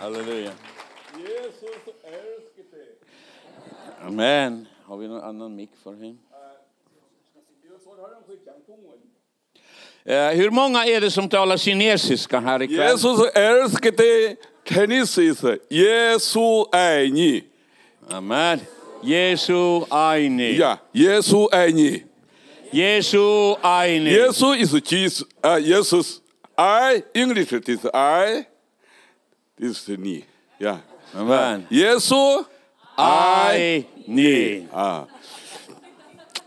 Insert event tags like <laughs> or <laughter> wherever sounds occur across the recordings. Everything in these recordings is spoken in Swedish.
Halleluja. Jesus älskar dig. Amen. Har vi någon annan mick för honom? Eh, hur många är det som talar kinesiska här ikväll? Jesus älskar dig. Kinesiska. Jesu ni. Amen. Jesu är Ja, Jesu är Jesu är Jesus is Jesus. Eh, Jesus är English. It is I. This is 你. Ja. Amen. Jesus. Aini. 啊，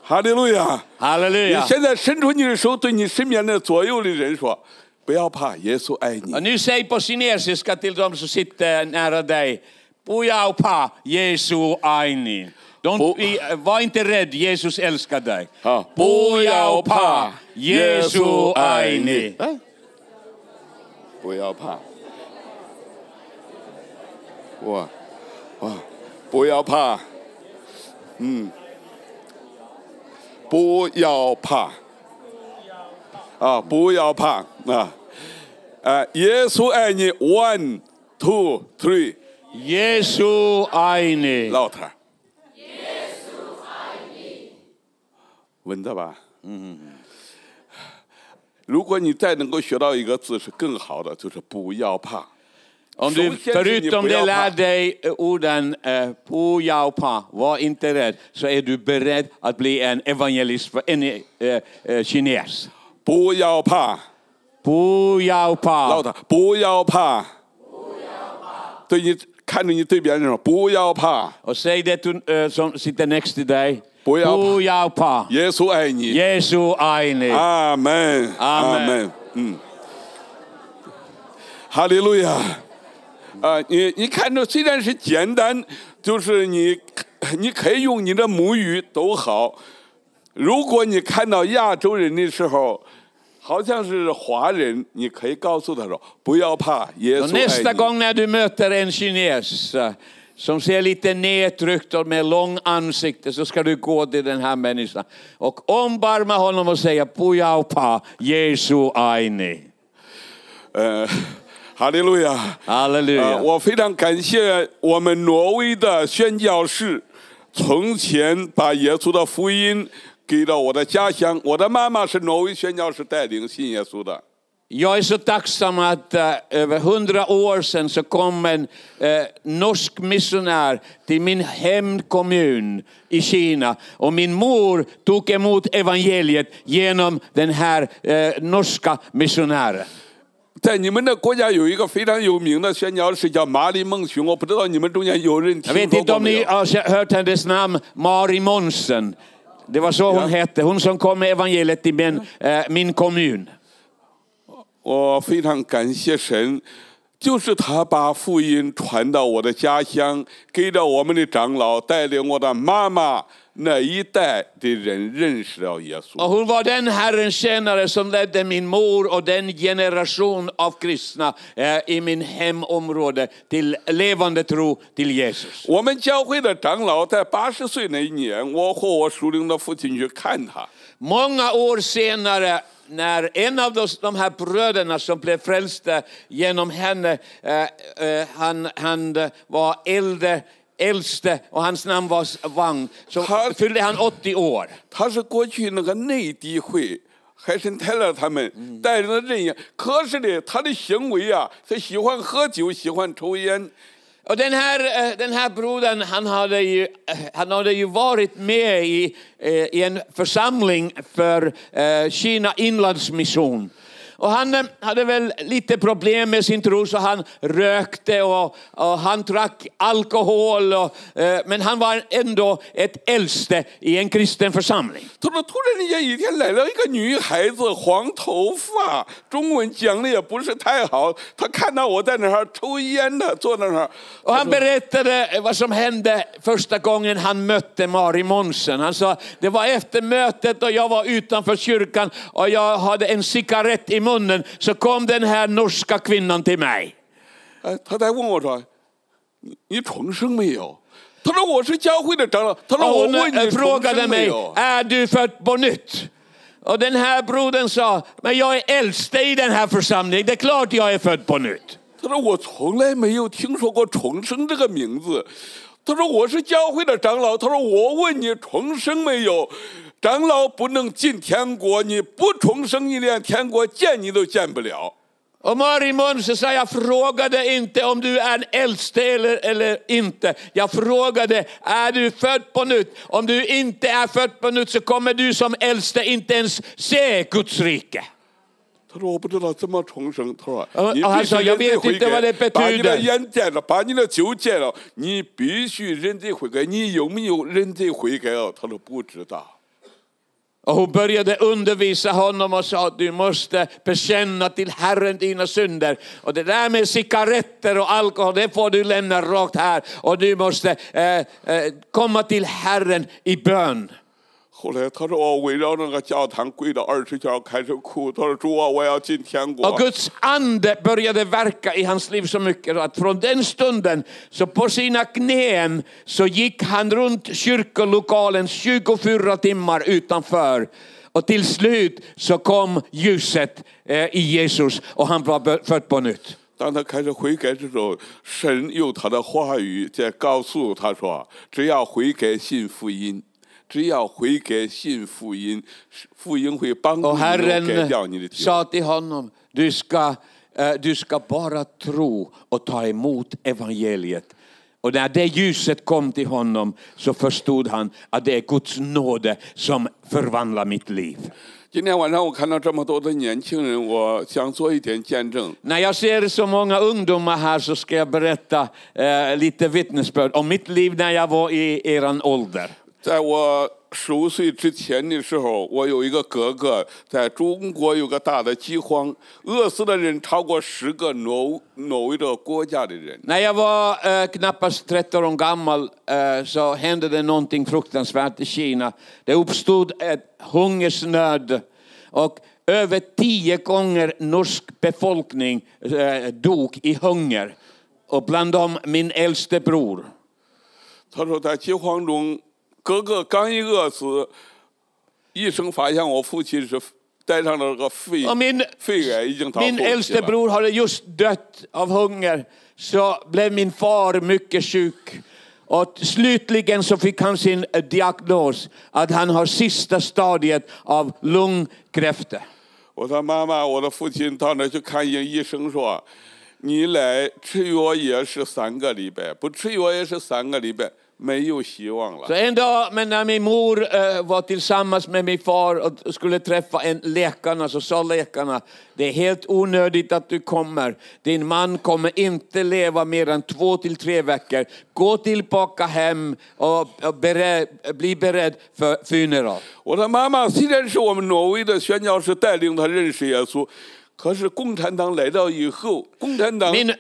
哈利路亚！你 Halleluja. 现在伸出你的手，对你身边的左右的人说：“不要怕，耶稣爱你 Och。nu säg på kinesiska till de som sitter nära dig. Pujao pa, Jesu aini. Don't Po- be, var inte rädd, Jesus älskar dig. 啊， Pujao pa, Jesu aini. 哎不要怕。 哇哇，不要怕，嗯，不要怕，啊，不要怕啊！啊，耶稣爱你，one two three，Jesu aini. 老头儿。闻到吧？嗯。如果你再能够学到一个字是更好的，就是不要怕。Om du Solskensel, förutom ni det börjar lär pa. dig eh, orden eh, pujao pa, var inte rädd, så är du beredd att bli en evangelist för en eh, eh, kines. 不要怕， Pujao 老 pa. 大，不要怕。对你看着你对边人说不要怕， Och säg det till, eh, som sitter next to dig. Pujao pa. Pujao pa. 耶稣爱你。 Jesu aini. 阿门，阿门，嗯，哈利路亚。 啊，你你看着虽然是简单，就是你你可以用你的母语都好。如果你看到亚洲人的时候，好像是华人，你可以告诉他说：“不要怕，耶稣爱 nästa 你。gång när du möter en kines eh, som ser lite nedtryckt och med lång ansikte så ska du gå till den här människan och ombarma honom och säga Pujao pa, Jesu aini. 呃，哈利路亚。 Halleluja. 啊，我非常感谢我们挪威的宣教士，从前把耶稣的福音给到我的家乡。我的妈妈是挪威宣教士带领信耶稣的。 Jag är så tacksam att eh, över hundra år sedan så kom en eh, norsk missionär till min hemkommun i Kina och min mor tog emot evangeliet genom den här eh, norska missionären. 在你们的国家有一个非常有名的宣教士叫马里孟雄，我不知道你们中间有人 Jag 听 vet 说 inte 过 om 没 ni 有？har hört hennes namn, Mari Monsen. Det var så hon hette, hon som kom med evangeliet till min, eh, min kommun. 我非常感谢神，就是他把福音传到我的家乡，给了我们的长老，带领我的妈妈 那一代的人认识了耶稣。 Och hon var den Herrens tjänare som ledde min mor och den generation av kristna eh, i min hemområde till levande tro till Jesus. 我们教会的长老在八十岁那一年，我和我属灵的父亲去看他， Många år senare när en av de, de här bröderna som blev frälsta genom henne, eh, eh, han, han eh, var äldre, äldste och hans namn var Wang, så Han- fyllde han 80 år. 他是过去那个内地会。海参泰勒他们带领的人呀，可是呢，他的行为啊，他喜欢喝酒，喜欢抽烟， Och den här, eh, den här brodern, han hade ju, eh, han hade ju varit med i, eh, i en församling för eh, Kina inlandsmission. Och han eh, hade väl lite problem med sin tro så han rökte och, och han drack alkohol. Och, eh, men han var ändå ett äldste i en kristen församling. 他说：“突然之间，一天来了一个女孩子，黄头发，中文讲的也不是太好。她看到我在那儿抽烟呢，坐在那儿， Och han berättade vad som hände första gången han mötte Mari Monsen. Han sa, det var efter mötet och jag var utanför kyrkan och jag hade en cigarett i munnen. Så kom den här norska kvinnan till mig. 哎，他在问我说：‘你你重生没有？’他说：‘我是教会的长老。’他说：‘ Och 我 hon 问 eh, 你重 frågade 生没 mig, 有 är du född på nytt? Och den här brodern sa, men jag är äldste i den här församlingen, det är klart jag är född på nytt. 他说我从来没有听说过重生这个名字。他说我是教会的长老。他说我问你重生没有？ 长老不能进天国，你不重生，你连天国见你都见不了。Och Marie Monse sa, jag frågade inte om du är en äldste eller, eller inte. Jag frågade, är du född på nytt? Om du inte är född på nytt så kommer du som äldste inte ens se Guds rike. 他说我不知道怎么重生。他说呃你哦他说必须认罪 jag vet 悔 inte vad det 改，把你的 betyder 烟戒了，把你的酒戒了，你必须认罪悔改。你有没有认罪悔改啊？他说不知道。Och hon började undervisa honom och sa att du måste bekänna till Herren dina synder. Och det där med cigaretter och alkohol, det får du lämna rakt här. Och du måste eh, eh, komma till Herren i bön. 后来他说我围绕那个教堂跪了二十天，开始哭。他说主啊，我要进天国 Och。Guds ande började verka i hans liv så mycket att från den stunden så på sina knän så gick han runt kyrkolokalen 24 timmar utanför. Och till slut så kom ljuset eh, i Jesus och han var bö- född på nytt. 当他开始悔改之后，神用他的话语在告诉他说：只要悔改信福音， 只要悔改信福音，福音会帮助 Och 你改 Herren 掉你的罪。 sa till honom, du ska, eh, du ska bara tro och ta emot evangeliet. Och när det ljuset kom till honom så förstod han att det är Guds nåde som förvandlar mitt liv. 今天晚上我看到这么多的年轻人，我想做一点见证。 När jag ser så många ungdomar här så ska jag berätta eh, lite vittnesbörd om mitt liv när jag var i eran ålder. 在我十五岁之前的时候，我有一个哥哥，在中国有个大的饥荒，饿死的人超过十个挪挪威的国家的人。 När jag var eh, knappast 13 år gammal eh, så hände det någonting fruktansvärt i Kina. Det uppstod ett hungersnöd och över tio gånger norsk befolkning eh, dog i hunger. Och bland dem min äldste bror. 他说，在饥荒中， 哥哥刚一饿死，医生发现我父亲是带上了个肺 Och min, 肺癌，已经到后 min 期 äldste。bror hade just dött av hunger. Så blev min far mycket sjuk. Och slutligen så fick han sin eh, diagnos att han har sista stadiet av lungkräfta. 我的妈妈，我的父亲到那去看医医生说，你来吃药也是三个礼拜，不吃药也是三个礼拜，Så。en dag men när min mor eh, var tillsammans med min far och skulle träffa en läkarna så sa läkarna det är helt onödigt att du kommer. Din man kommer inte leva mer än två till tre veckor. Gå tillbaka hem och, och beredd, bli beredd för funeral. 我的妈妈虽然是我们挪威的宣教士带领她认识耶稣，可是共产党来到以后，共产党 Min,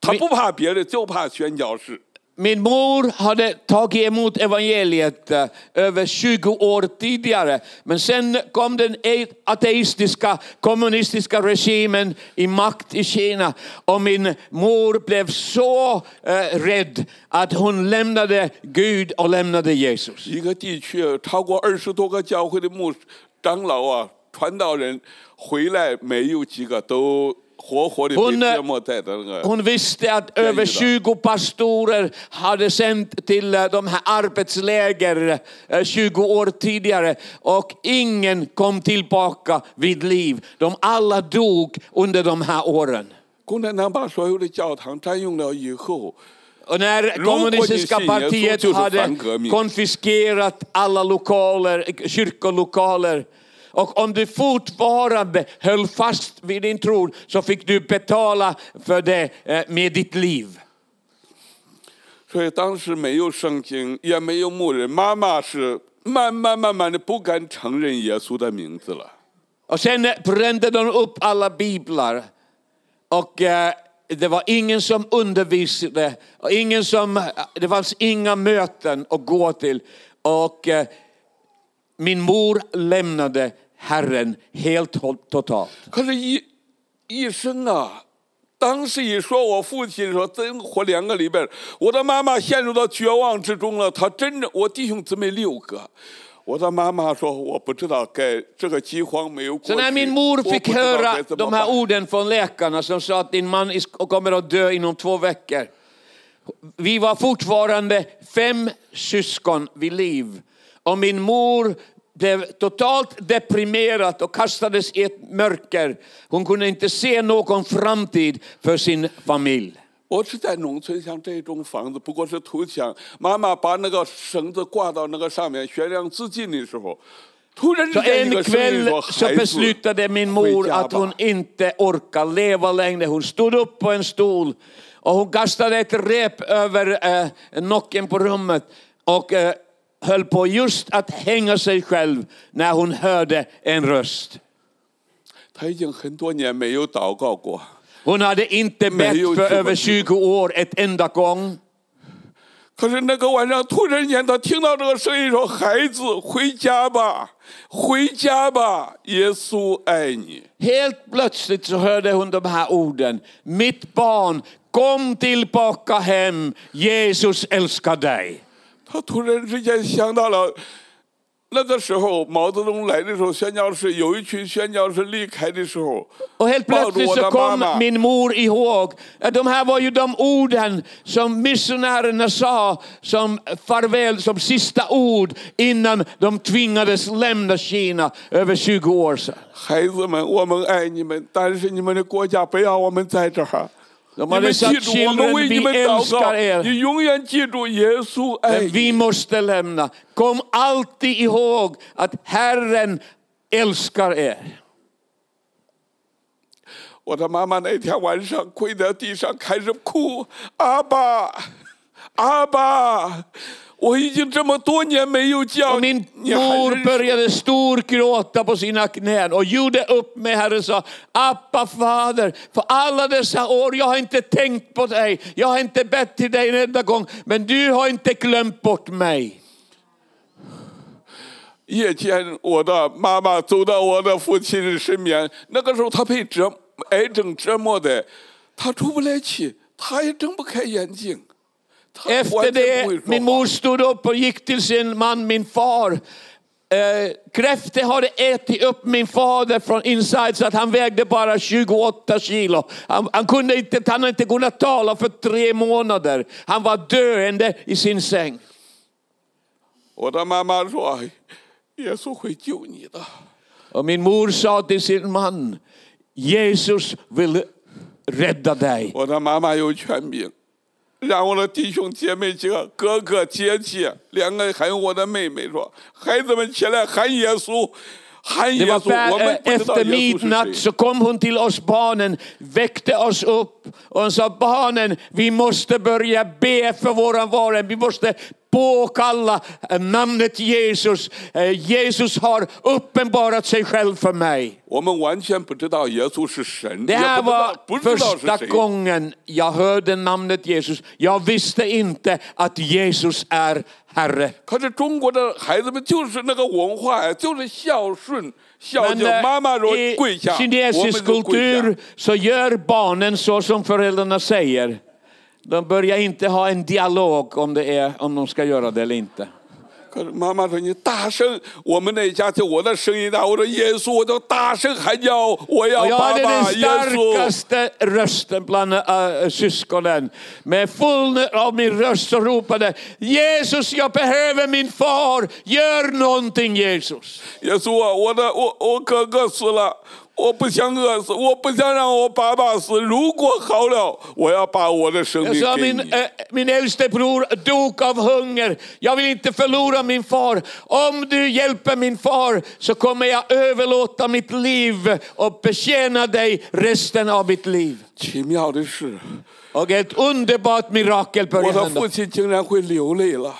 他不怕别的，就怕宣教士。 min mor hade tagit emot evangeliet eh, över 20 år tidigare. Men sen kom den e- ateistiska kommunistiska regimen i makt i Kina. Och min mor blev så eh, rädd att hon lämnade Gud och lämnade Jesus. 一个地区超过二十多个教会的牧师长老啊、传道人回来，没有几个都活活的被 hon, visste att över 20 pastorer hade sänt till eh, de här arbetsläger eh, 20 år tidigare och ingen kom tillbaka vid liv. De alla dog under de här åren. Och när kommunistiska partiet hade konfiskerat alla lokaler, eh, kyrkolokaler och om du fortfarande höll fast vid din tro så fick du betala för det eh, med ditt liv. 所以当时没有圣经，也没有牧人，妈妈是慢慢慢慢的不敢承认耶稣的名字了。 Och sen brände de upp alla biblar. Och eh, det var ingen som undervisade. Och ingen som, det fanns inga möten att gå till. Och eh, min mor lämnade Herren helt och totalt. 可是医医生啊，当时一说我父亲说真活两个礼拜，我的妈妈陷入到绝望之中了。她真的，我弟兄姊妹六个， 我的妈妈说：“我不知道该这个饥荒没有过 Så 去， när min mor 我不 fick 知道 höra 该怎么 de här 办。 orden från läkarna som sa att din man is- kommer att dö inom två veckor. Vi var fortfarande fem syskon vid liv. Och min mor blev totalt deprimerad och kastades i ett mörker. Hon kunde inte se någon framtid för sin familj. 我是在农村，像这种房子不过是土墙。妈妈把那个绳子挂到那个上面悬梁自尽的时候，突然之 Så 间一 en 个声音 kväll 说：“ så 孩子， beslutade min mor skitjabba. att hon inte orkar leva längre. Hon stod upp på en stol och hon kastade ett rep över eh, nocken på rummet och eh, höll på just att hänga sig själv när hon hörde en röst. 他已经很多年没有祷告过。 Hon hade inte bett Men- för över 20 år ett enda gång. 可是那个晚上，突然间他听到这个声音说：“孩子，回家吧，回家吧，耶稣爱你。 Helt plötsligt så hörde hon de här orden. Mitt barn, kom tillbaka hem. Jesus älskar dig. ” 他突然之间想到了，那个时候毛泽东来的时候，宣教士有一群宣教士离开的时候，Och helt plötsligt så kom min mor ihåg att de här var ju de orden som missionärerna sa som farväl, som sista ord innan de tvingades lämna Kina över 20 år sedan. 孩子们，我们爱你们，但是你们的国家不要我们在这儿。De 你 hade 们记 sagt 住，我们 children, 为你 vi 们祷告 älskar，er. 你永远记住耶稣爱 Men 你。 vi måste lämna. Kom alltid ihåg att Herren älskar er. 我的妈妈那天晚上跪在地上开始哭，阿爸，阿爸， 我已经这么多年没有叫 Och 你， min 你还 mor 是 började storgråta på sina knän och gjorde upp med Herren och sa Appa fader, för alla dessa år jag har inte tänkt på dig, jag har inte bett till dig en enda gång, men du har inte glömt bort mig. 夜间，我的妈妈走到我的父亲身边，那个时候他被折癌症折磨的，他出不来气，他也睁不开眼睛。 efter det, min mor stod upp och gick till sin man, min far. Eh, kräftor hade ätit upp min fader från inside så att han vägde bara 28 kilo. Han, han kunde inte, han hade inte kunnat tala för tre månader. Han var döende i sin säng. Och min mor sa till sin man, Jesus vill rädda dig. Och mamma gjorde 让我的弟兄姐妹几个哥哥姐姐两个还有我的妹妹说：“孩子们起来喊耶稣，Det var för, eh, efter midnatt så kom hon till oss barnen, väckte oss upp och sa barnen, vi måste börja be för våran vare. Vi måste påkalla eh, namnet Jesus. Eh, Jesus har uppenbarat sig själv för mig. Det här var första gången jag hörde namnet Jesus. Jag visste inte att Jesus är Herre. 可是中国的孩子们就是那个文化呀，就是孝顺，孝 Men 敬。 eh, 妈妈说 i 跪下，我们 kinesisk 就跪 kultur 下。 så gör barnen så som föräldrarna säger. De börjar inte ha en dialog om, det är, om de ska göra det eller inte. 可是妈妈说你大声，我们那家就我的声音大，我说耶稣，我就大声喊叫，我要 Och jag 爸 hade 爸 den 耶稣。 starkaste rösten bland äh, syskonen. Med full av min röst så ropade Jesus, jag behöver min far. Gör någonting Jesus. 耶稣啊，我的我我哥哥死了， 我不想饿死，我不想让我爸爸死。如果好了，我要把我的生 Jag 命 sa 给 min, 你。 äh, min äldste bror dog av hunger. Jag vill inte förlora min far. Om du hjälper min far så kommer jag överlåta mitt liv och betjäna dig resten av mitt liv. 奇妙的是， Och ett underbart mirakel 我 började 的 hända. 父亲竟然会流泪了。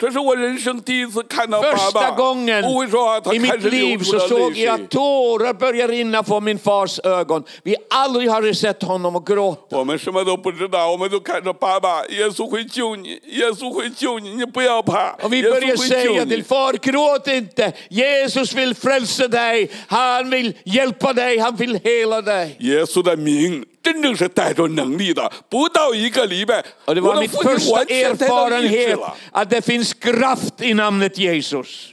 这是我人生第一次看到爸 Första 爸 gången 不会说话，他 i 开 mitt 始流 liv 出 så 了 såg 泪 jag 水。 tårar börja rinna från min fars ögon. Vi aldrig hade sett honom gråta. 我们什么都不知道，我们都看着爸爸，耶稣会救你，耶稣会救你，你不要怕， Och vi 耶稣 började 会救 säga 你 till。far, gråt inte. Jesus vill frälsa dig. Han vill hjälpa dig. Han vill hela dig. 耶稣的名 真正是带着能力的，不到一个礼拜， Och det 我 var 的 mitt 父亲 första 完全带到医治 erfarenhet 了。 att det finns kraft i namnet Jesus.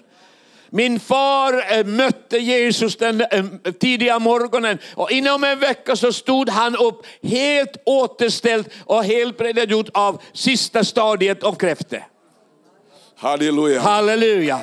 Min far eh, mötte Jesus den eh, tidiga morgonen och inom en vecka så stod han upp helt återställd och helt redogjort av sista stadiet av kräfte. Halleluja! Halleluja!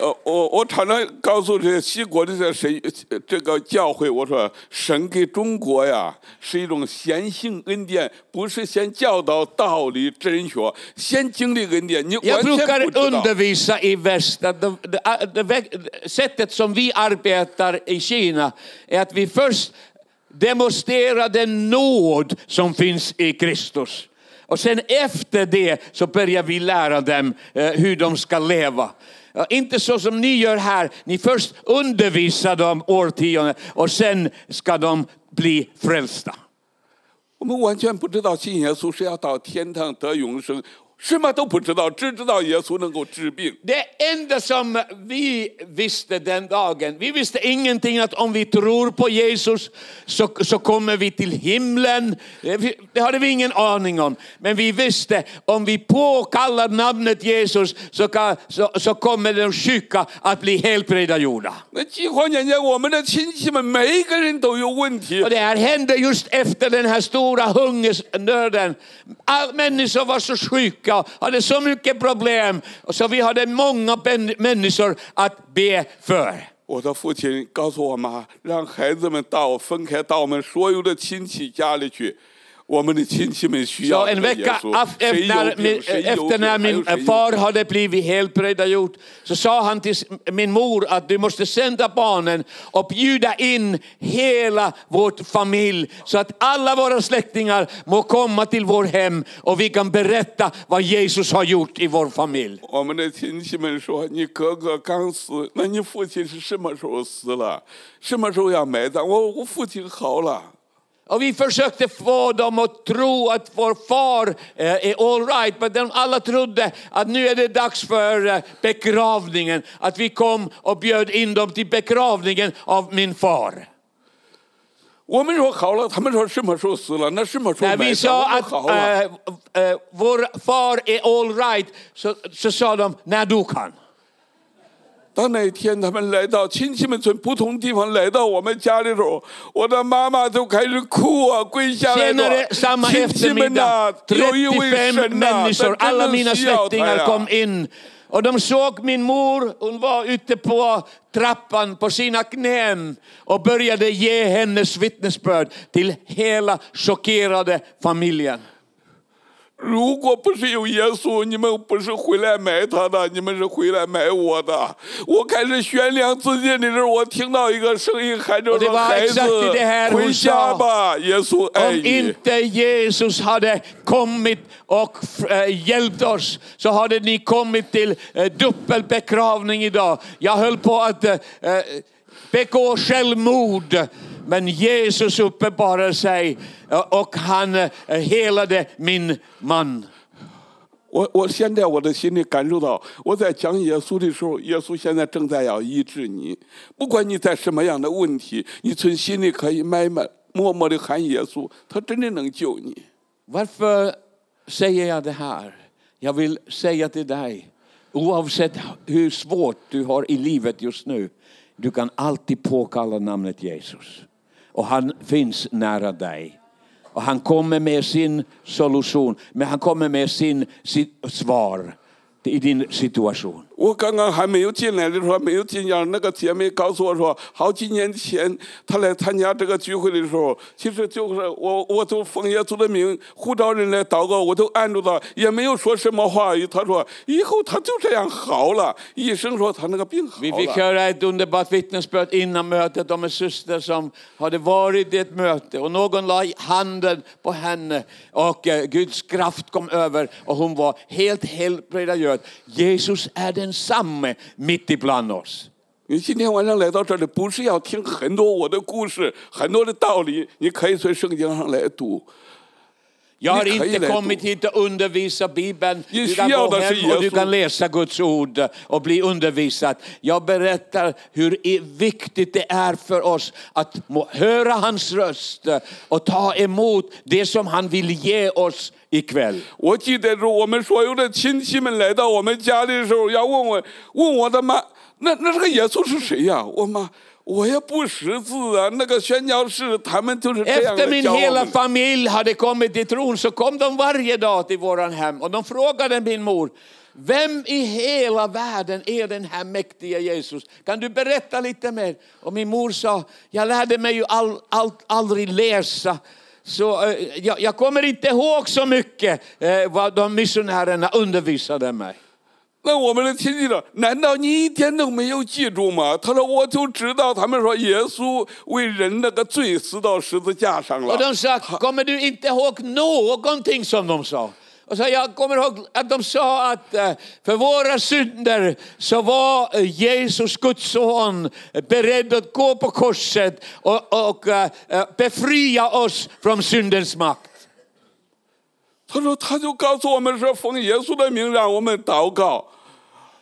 呃，我我常常告诉这西国的这谁这个教会，我说神给中国呀是一种先行恩典，不是先教导道理真学，先经历恩典，你 Jag 完全 brukar 不知道。 undervisa i väst att det, det, det, väg- sättet som vi arbetar i Kina är att vi först demonstrerar den nåd som finns i Kristus. Och sen efter det så börjar vi lära dem eh, hur de ska leva. Ja, Inte så som ni gör här, ni först undervisar dem årtionden och sen ska de bli frälsta. 我们完全不知道信耶稣是要到天堂得永生， 什么都不知道，只知道耶稣能够治病。 Det enda som vi visste den dagen, vi visste ingenting att om vi tror på Jesus så, så kommer vi till himlen. Det vi- det hade vi ingen aning om. Men vi visste om vi påkallar namnet Jesus så, kan, så, så kommer de sjuka att bli helt redagjorda. 那饥荒年间，我们的亲戚们每一个人都有问题 Och，det här hände just efter den här stora hungersnöden. All människor var så sjuka och hade så mycket problem. Och så vi hade många ben- människor att be för. 我的父亲告诉我妈，让孩子们到分开到我们所有的亲戚家里去。 så en vecka efter när, när min far hade blivit helbrägdagjord så sa han till min mor att du måste sända barnen och bjuda in hela vår familj så att alla våra släktingar må komma till vår hem och vi kan berätta vad Jesus har gjort i vår familj. Och vi försökte få dem att tro att vår far eh, är all right, men de alla trodde att nu är det dags för eh, begravningen. Att vi kom och bjöd in dem till begravningen av min far. 我们说好了，他们说什么时候死了？那什么时候 När 埋 vi 葬？我 sa 们 att 好了。 eh, eh, vår far är all right, så, så sa de, när dog han? 当那一天他们来到亲戚们从不同地方来到我们家里的时候，我的妈妈就开始哭啊，跪下来 Senare 说 samma：“ 亲戚们 eftermiddag, 呐，有一位 35 神呐，他 människor, alla 真 mina 的需要他 släktingar 呀 kom。in. Och de såg min mor, hon var ute på trappan på sina knän och började ge hennes vittnesbörd till hela chockerade familjen. 如果不是有耶稣，你们不是回来买他的，你们是回来买我的。我开始悬梁自尽的时候，我听到一个声音喊着 Och det 说：‘ var 孩子 exakt i det här，hon 回家 sa，吧，耶稣爱 Om 你。 inte Jesus hade kommit och eh, hjälpt oss så hade ni kommit till eh, dubbelbegravning idag. Jag höll på att eh, eh, begå självmord. Men Jesus uppenbarade sig eh, och han eh, helade min man. 我我现在我的心里感受到，我在讲耶稣的时候，耶稣现在正在要医治你。不管你在什么样的问题，你从心里可以慢慢默默的喊耶稣，他真的能救你。 Varför säger jag det här? Jag vill säga till dig, oavsett hur svårt du har i livet just nu, du kan alltid påkalla namnet Jesus. Och han finns nära dig. Och han kommer med sin solution, men han kommer med sin, sitt svar i din situation. 我刚刚还没有进来的时候，没有进讲，那个姐妹告诉我说，好几年前她来参加这个聚会的时候，其实就是我，我都奉耶稣的名呼召人来祷告，我都按住她，也没有说什么话语。她说以后她就这样好了，医生说她那个病好 Vi fick 了。 höra ett underbart vittnesbörd innan mötet om en syster som hade varit i ett möte och någon la handen på henne och eh, Guds kraft kom över och hon var helt helbrägdagörd. Jesus är samme mitt ibland oss. 你今天晚上来到这里，不是要听很多我的故事、很多的道理，你可以从圣经上来读。Jag har Ni kan ju inte lära kommit hit och undervisa Bibeln. Du Jesus kan gå gör det hem till och du Jesus. kan läsa Guds ord och bli undervisad. Jag berättar hur i- viktigt det är för oss att må höra hans röst och ta emot det som han vill ge oss ikväll. 我记得是我们所有的亲戚们来到我们家里的时候，要问我问我的妈，那那这个耶稣是谁呀？我妈， 我也不识字啊。那个宣教士他们就是这样 Efter 的 min 教我 hela 们。 familj hade kommit till tron så kom de varje dag till våran hem och de frågade min mor vem i hela världen är den här mäktiga Jesus? Kan du berätta lite mer? Och min mor sa, jag lärde mig ju all, all, aldrig läsa. Så eh, jag, jag kommer inte ihåg så mycket eh, vad de missionärerna undervisade mig. 那我们的亲戚说：“难道你一点都没有记住吗？”他说：“我就知道，他们说耶稣为人那个罪死到十字架上了 Och。de sa, kommer du inte ihåg någonting som de sa? Och så jag kommer ihåg att de sa att eh, för våra synder så var eh, Jesus, Guds son, beredd att gå på korset och, och eh, eh, befria oss från syndens makt. 他说，他就告诉我们说，奉耶稣的名让我们祷告。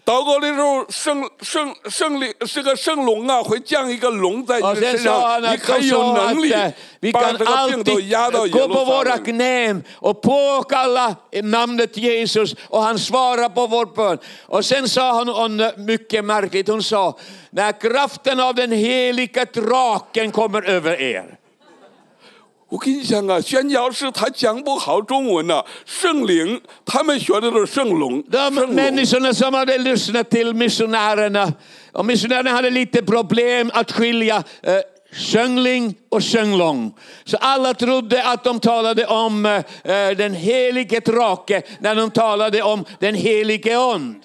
祷告的时候，圣圣圣灵这个圣龙啊，会降一个龙在你 Och 的 sen 身 sa 上， han 你 att 可 de 以有 sa 能 att 力 eh, vi 把 kan 这个病都压到 alltid 耶 gå 路 på 撒 våra 冷。 knän och påkalla namnet Jesus och han svarar på vår bön. Och sen sa hon, hon mycket märkligt, hon sa, när kraften av den heliga draken kommer över er. 我跟你讲啊，宣教士他讲不好中文呐、圣灵他们学的都是圣龙， De 圣龙。 människorna som hade lyssnat till missionärerna, och missionärerna hade lite problem att skilja eh, Sjöngling och sjönglång. Så alla trodde att de talade om eh, den helige drake när de talade om den helige ond.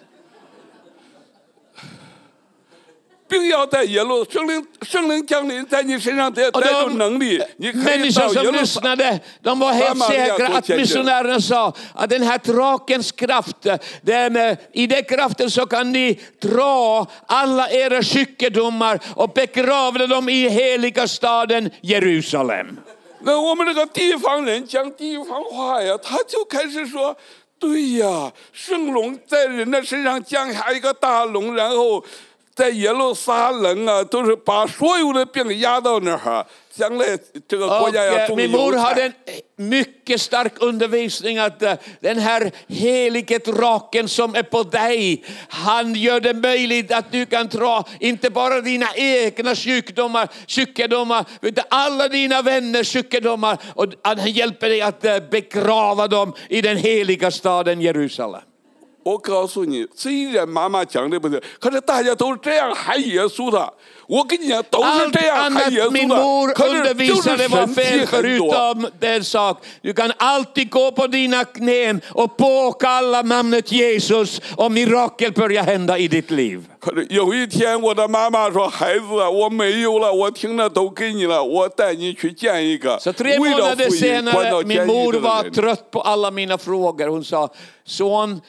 并要在耶路圣灵圣灵降临在你身上带 Och 带着 de 能力，你可以 människor 到耶 som 路撒 lyssnade, de var helt Samaria säkra tog att tjänster. missionärerna sa att den här drakens kraft, den, eh, i den kraften så kan ni dra alla era sjukdomar och begrava dem i heliga staden Jerusalem. 那我们这个地方人讲地方话呀，他就开始说：“对呀，圣龙在人的身上降下一个大龙，然后 在耶路撒冷啊，都是把所有的病压到那儿哈。将来这个国 Och 家要 eh, 种 min 油 mor 菜 hade en mycket stark undervisning att eh, den här helige draken som är på dig, han gör det möjligt att du kan dra inte bara dina egna sjukdomar, sjukdomar, utan alla dina vänners sjukdomar och han hjälper dig att eh, begrava dem i den heliga staden Jerusalem. 我告诉你，虽然妈妈讲的不对，可是大家都是这样喊耶稣的。我跟你讲，都是 Allt 这样喊耶 annat min 稣 mor 的。可是就是 undervisade var 神迹 fel 很多。 förutom den sak. Du kan alltid gå på dina knän och påkalla namnet Jesus och mirakel börjar hända i ditt liv. 可是有一天，我的妈妈说：“孩子啊，我没有了，我听了都给你了，我带你去见一个 Så tre 为了 månader 福音关到 senare, 监 min 狱 mor 的 var 人。 trött på alla mina frågor. Hon sa, son,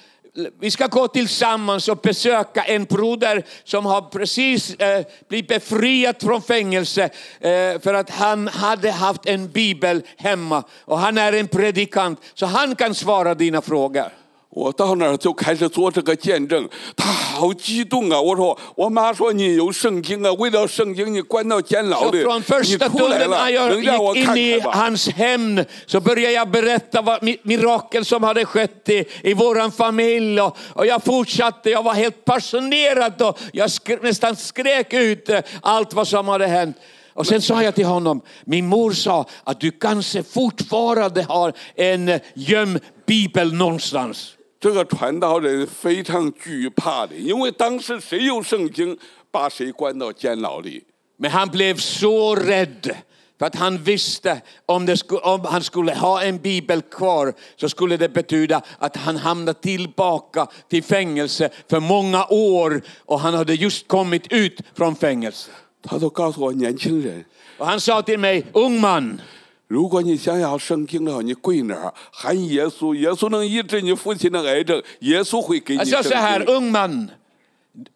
vi ska gå tillsammans och besöka en broder som har precis eh, blivit befriad från fängelse eh, för att han hade haft en bibel hemma och han är en predikant så han kan svara dina frågor. 我到那儿就开始做这个见证，他好激动啊！我说，我妈说你有圣经啊，为了圣经你关到监牢 Så 里， från 你 första 出来 stunden 了 när，jag 能让我 gick 看 in i 看吧？ hans hem så började jag berätta vad mi- mirakel som hade skett i, i våran familj. Och, och jag fortsatte, jag var helt passionerad och jag sk- nästan skrek ut eh, allt vad som hade hänt. Och sen sa jag till honom, min mor sa att du kanske fortfarande har en eh, gömd bibel någonstans. 这个传道人非常惧怕的，因为当时谁有圣经，把谁关到监牢里。 Men han blev så rädd för att han visste om, det sku, om han skulle ha en bibel kvar så skulle det betyda att han hamnade tillbaka till fängelse för många år och han hade just kommit ut från fängelse. 他都告诉我，年轻人， Och han sa till mig, ung man, 如果你想要圣经的话，你跪那儿喊耶稣，耶稣能医治你父亲的癌症，耶稣会给你 jag 圣 sa så här, 经。 ung man,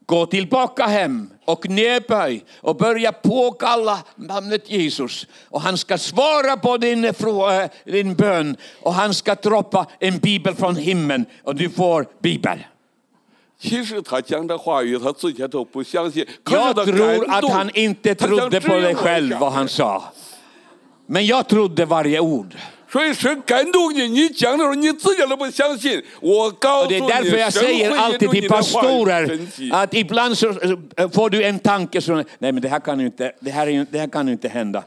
gå tillbaka hem och knäböj och börja påkalla namnet Jesus. Och han ska svara på din, frå- eh, din bön och han ska droppa en bibel från himlen och du får bibel. 其实他讲的话语，他自己都不相信。可是 Jag 他 tror 感 att 动 han inte 他想 trodde 指 på 引 det 我 själv 一 vad 下 han sa. Men jag trodde varje ord. 所以神感动你，你讲的时候你自己都不相信。我告 Och 诉 det 你， är därför jag 神会 säger 引 alltid 用你 till 的话语 pastorer 神迹。 att ibland så eh, får du en tanke som, nej men det här kan ju inte, det här, är ju, det här kan ju inte hända.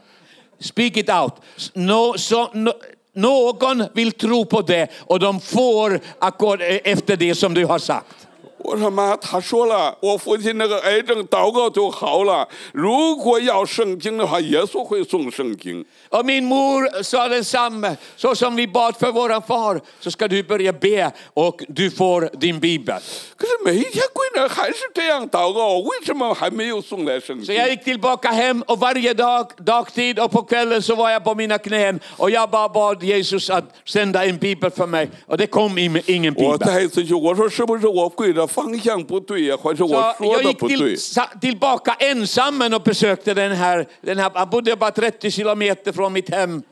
Speak it out. Nå, så, nå- någon vill tro på det och de får ackord, eh, efter det som du har sagt. 我说妈，他说了，我父亲那个癌症祷告就好了。如果要圣经的话，耶稣会送圣经。Och min mor sa detsamma. Så som vi bad för våran far så ska du börja be och du får din bibel. 可是每一天跪那儿还是这样祷告，为什么还没有送来圣 Så 经？ jag gick tillbaka hem och varje dag, dagtid och på kvällen så var jag på mina knän och jag bara bad Jesus att sända en bibel för mig och det kom in- ingen 我 bibel. 再一次去，我说是不是我跪的方向不对呀、或者 Så 我说 jag 的 gick 不对 till,？sa- tillbaka ensam och besökte den här, den här, han bodde bara 30 kilometer från mitt hem.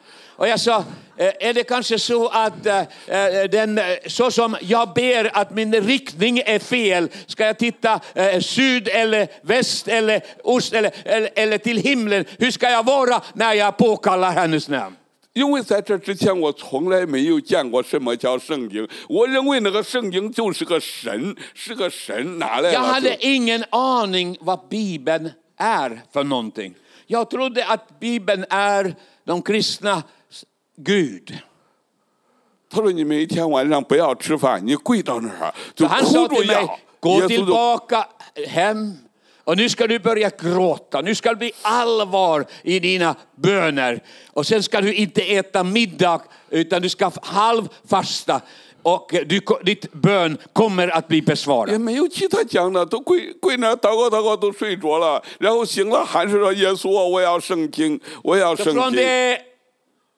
Och jag sa, eh, är det kanske så att eh, eh, den, eh, så som jag ber att min riktning är fel, ska jag titta eh, syd eller väst eller ost eller, eller, eller till himlen? Hur ska jag vara när jag påkallar hennes namn? 因为在这之前我从来没有见过什么叫圣经，我认为那个圣经就是个神，是个神拿来 Jag 了。 hade ingen aning vad Bibeln är för någonting. Jag trodde att Bibeln är de kristna Gud. Han sa till mig, gå tillbaka hem och nu ska du börja gråta, nu ska det bli allvar i dina böner. Och sen ska du inte äta middag utan du ska halvfasta och du, ditt bön kommer att bli besvarad. Från det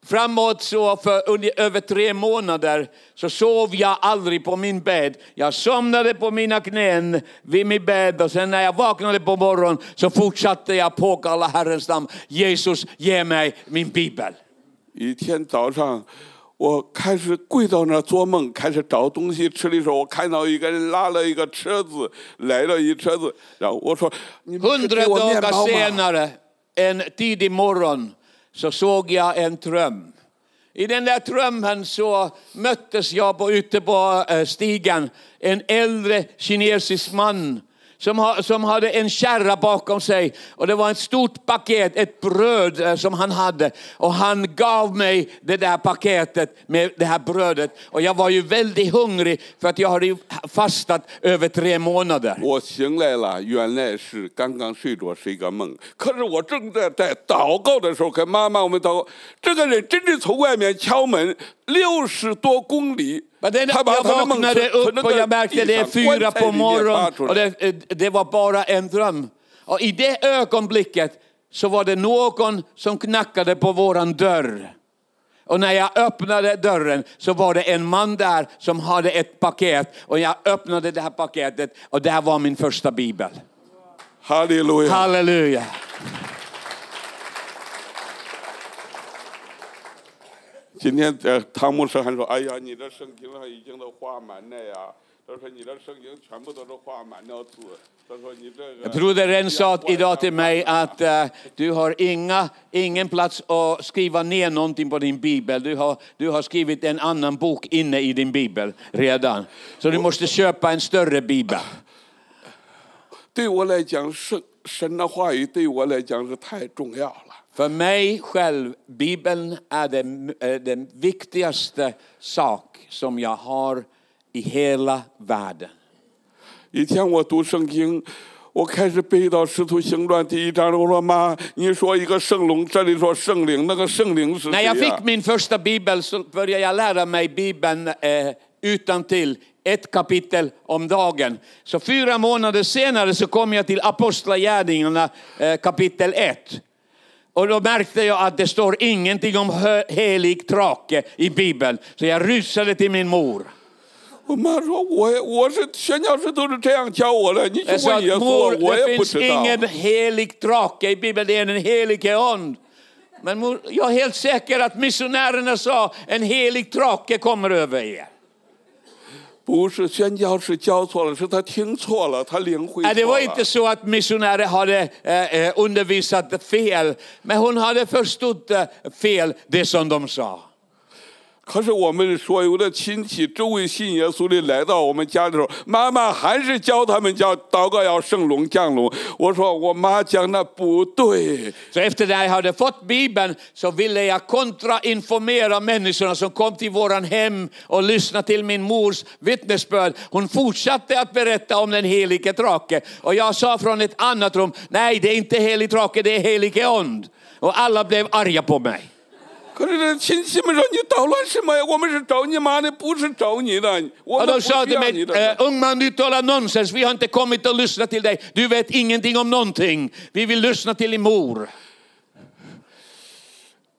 framåt så för under, över tre månader så sov jag aldrig på min bädd. Jag somnade på mina knän vid min bädd och sen när jag vaknade på morgonen så fortsatte jag påkalla Herrens namn. Jesus, ge mig min bibel. 一天早上，我开始跪到那儿做梦，开始找东西吃的时候，我看到一个人拉了一个车子，来了一车子，然后我说：“你们是 Hundra 给我面 dagar 包吗？” senare, en tidig morgon, så såg jag en dröm. I den där drömmen så möttes jag på, ute på eh, stigen, en äldre kinesisk man som, ha, som hade en kärra bakom sig och det var ett stort paket, ett bröd eh, som han hade och han gav mig det där paketet med det här brödet och jag var ju väldigt hungrig för att jag hade ju fastat över tre månader. 我醒来了，原来是刚刚睡着是一个梦。可是我正在在祷告的时候，跟妈妈我们祷告，这个人真是从外面敲门六十多公里， Men den, jag vaknade upp och jag märkte det är fyra på morgonen och det, det var bara en dröm. Och i det ögonblicket så var det någon som knackade på våran dörr. Och när jag öppnade dörren så var det en man där som hade ett paket och jag öppnade det här paketet och där var min första bibel. Halleluja. Halleluja. 今天呃，汤牧师还说：“哎呀，你的圣经上已经都画满了呀。”他说：“你的圣经全部都是画满了字。”他说：“你这个。” Brodern sa idag till mig att eh, du har inga, ingen plats att skriva ner någonting på din bibel. Du har, du har skrivit en annan bok inne i din bibel redan. Så du måste köpa en större bibel. <laughs> 对我来讲，圣神的话语对我来讲是太重要了。 För mig själv, Bibeln är den, eh, den viktigaste sak som jag har i hela världen. 以前我读圣经，我开始背到《使徒行传》第一章，我说妈，你说一个圣龙，这里说圣灵，那个圣灵是 När 谁 jag 呀、 fick min första bibel så började jag lära mig Bibeln eh, utan till ett kapitel om dagen. Så fyra månader senare så kom jag till Apostlagärningarna eh, kapitel 1. Och då märkte jag att det står ingenting om helig trake i Bibeln. Så jag rusade till min mor. Jag sa att mor, det finns ingen helig trake i Bibeln, det är en helig ond. Men jag är helt säker att missionärerna sa en helig trake kommer över er. 不是宣教士教错了，是他听错了，他领会 Nej, det 错 var 了 inte。så att missionärer hade eh, eh, undervisat fel, men hon hade förstått eh, fel det som de sa. 可是我们所有的亲戚周围信耶稣的来到我们家的时候，妈妈还是教他们叫祷告要圣龙降龙。我说我妈讲的不对， Så efter det jag hade fått Bibeln så ville jag kontrainformera människorna som kom till våran hem och lyssna till min mors vittnesbörd. Hon fortsatte att berätta om den helige drake och jag sa från ett annat rum, nej det är inte helig drake, det är helige ond. Och alla blev arga på mig. 可是这亲戚们说你捣乱什么呀？我们是找你妈的，不是找你的，我 Och 们不 de sa 需 till 要 mig, 你的。 eh, ung man du talar nonsens, vi har inte kommit att lyssna till dig. Du vet ingenting om någonting. Vi vill lyssna till din mor.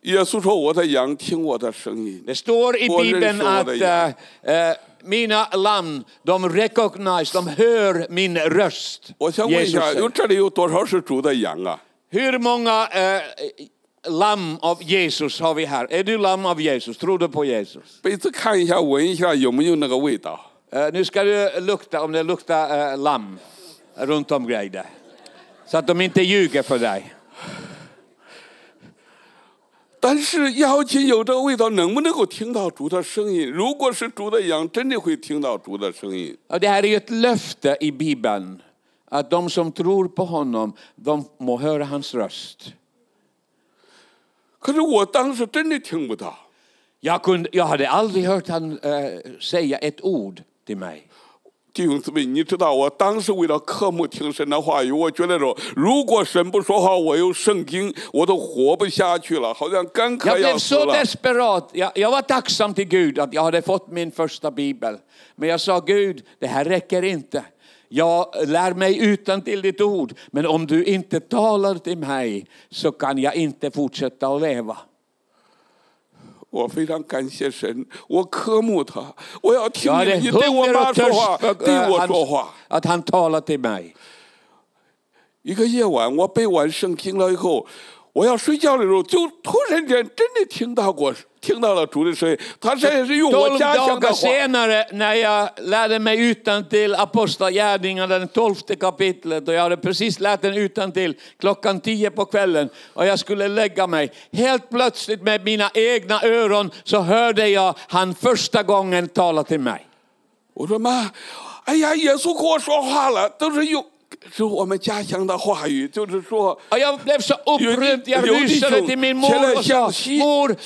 耶稣说：“我的羊听我的声音。 Det står i Och Bibeln den att sådär, eh, eh, mina lamm, de recognize, de hör min röst. ”我想问一 Jesus 下，有 säger. 这里有多少是主的羊啊？ Hur många eh, lamm av Jesus har vi här? Är du lamm av Jesus? Tror du på Jesus? 杯子看一下，闻一下有没有那个味道。 Eh, nu ska du lukta om det luktar eh, lamm runt omkring dig. Så att de inte ljuger för dig. 但是要紧有这个味道，能不能够听到主的声音？如果是主的羊，真的会听到主的声音。 Och det här är ju ett löfte i Bibeln. Att de som tror på honom, de må höra hans röst. 可是我当时真的听不到。 Jag, kunde, jag hade aldrig hört han eh, säga ett ord till mig. 弟兄姊妹，你知道，我当时为了科目听神的话语，我觉得说，如果神不说话，我有圣经，我都活不下去了，好像干渴 Jag 要 blev 死 så 了。 desperat. Jag, jag var tacksam till Gud att jag hade fått min första bibel. Men jag sa Gud, det här räcker inte. Jag lär mig utan till ditt ord. Men om du inte talar till mig så kan jag inte fortsätta att leva. 我非常感谢神，我渴慕他，我要听 Jag 你， hade 你对我 hunger 妈 och 说话 törst，för 对 eh, 我说 hans, 话。 att han talar till mig. 一个夜晚，我背完圣经了以后， 我要睡觉的时候，就突然间真的听到过，听到了主的声音。他这也是用我 Tolv 家乡的 dagar 话。 senare när jag lärde mig utan till Apostlagärningarna, den tolfte kapitlet och jag hade precis lärt den utan till klockan tio på kvällen och jag skulle lägga mig. Helt plötsligt med mina egna öron så hörde jag han första gången tala till mig. 我说妈，哎呀，耶稣跟我说话了，都是用 是我们家乡的话语，就是说。 Och jag blev så upprymd, jag Jo, det- rusade till min mor och sa, mor,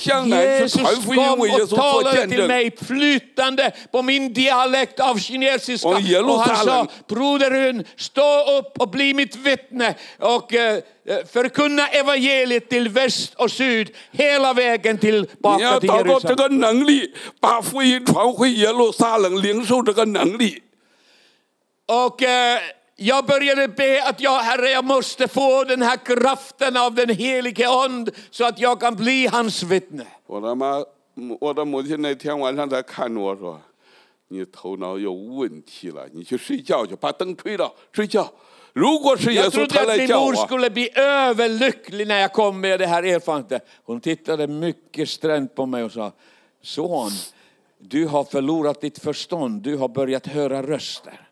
Jesus kom och talade till mig flytande på min dialekt av kinesiska. Och Och han sa, Jerusalem. broderun, stå upp och bli mitt vittne och eh, förkunna evangeliet till väst och syd, hela vägen 你 tillbaka 要 till 找到这 Jerusalem. 个能力，把福音传回耶路撒冷，领受这个能力。 Och eh, jag började be att jag, Herre, jag måste få den här kraften av den helige Ande så att jag kan bli hans vittne. 我的妈，我的母亲那天晚上在看着我说：“你头脑有问题了，你去睡觉去，把灯吹了，睡觉。如果是耶 Jag 稣 trodde 他 att 来 min 叫 mor 我， skulle bli överlycklig när jag kom med det här erfarenheten. Hon tittade mycket strängt på mig och sa, son, du har förlorat ditt förstånd, du har börjat höra röster.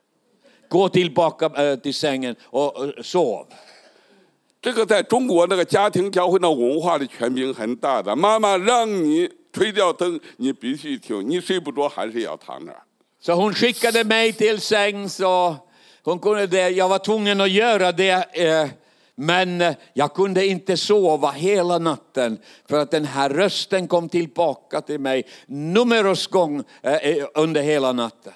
Gå tillbaka eh, till sängen och eh, sov. 这个在中国那个家庭教会那文化的权柄很大的。妈妈让你吹掉灯，你必须听，你睡不着还是要躺那儿。 Så hon skickade mig till sängs och hon kunde det. Jag var tvungen att göra det. eh, Men eh, jag kunde inte sova hela natten för att den här rösten kom tillbaka till mig numeros gång eh, eh, under hela natten.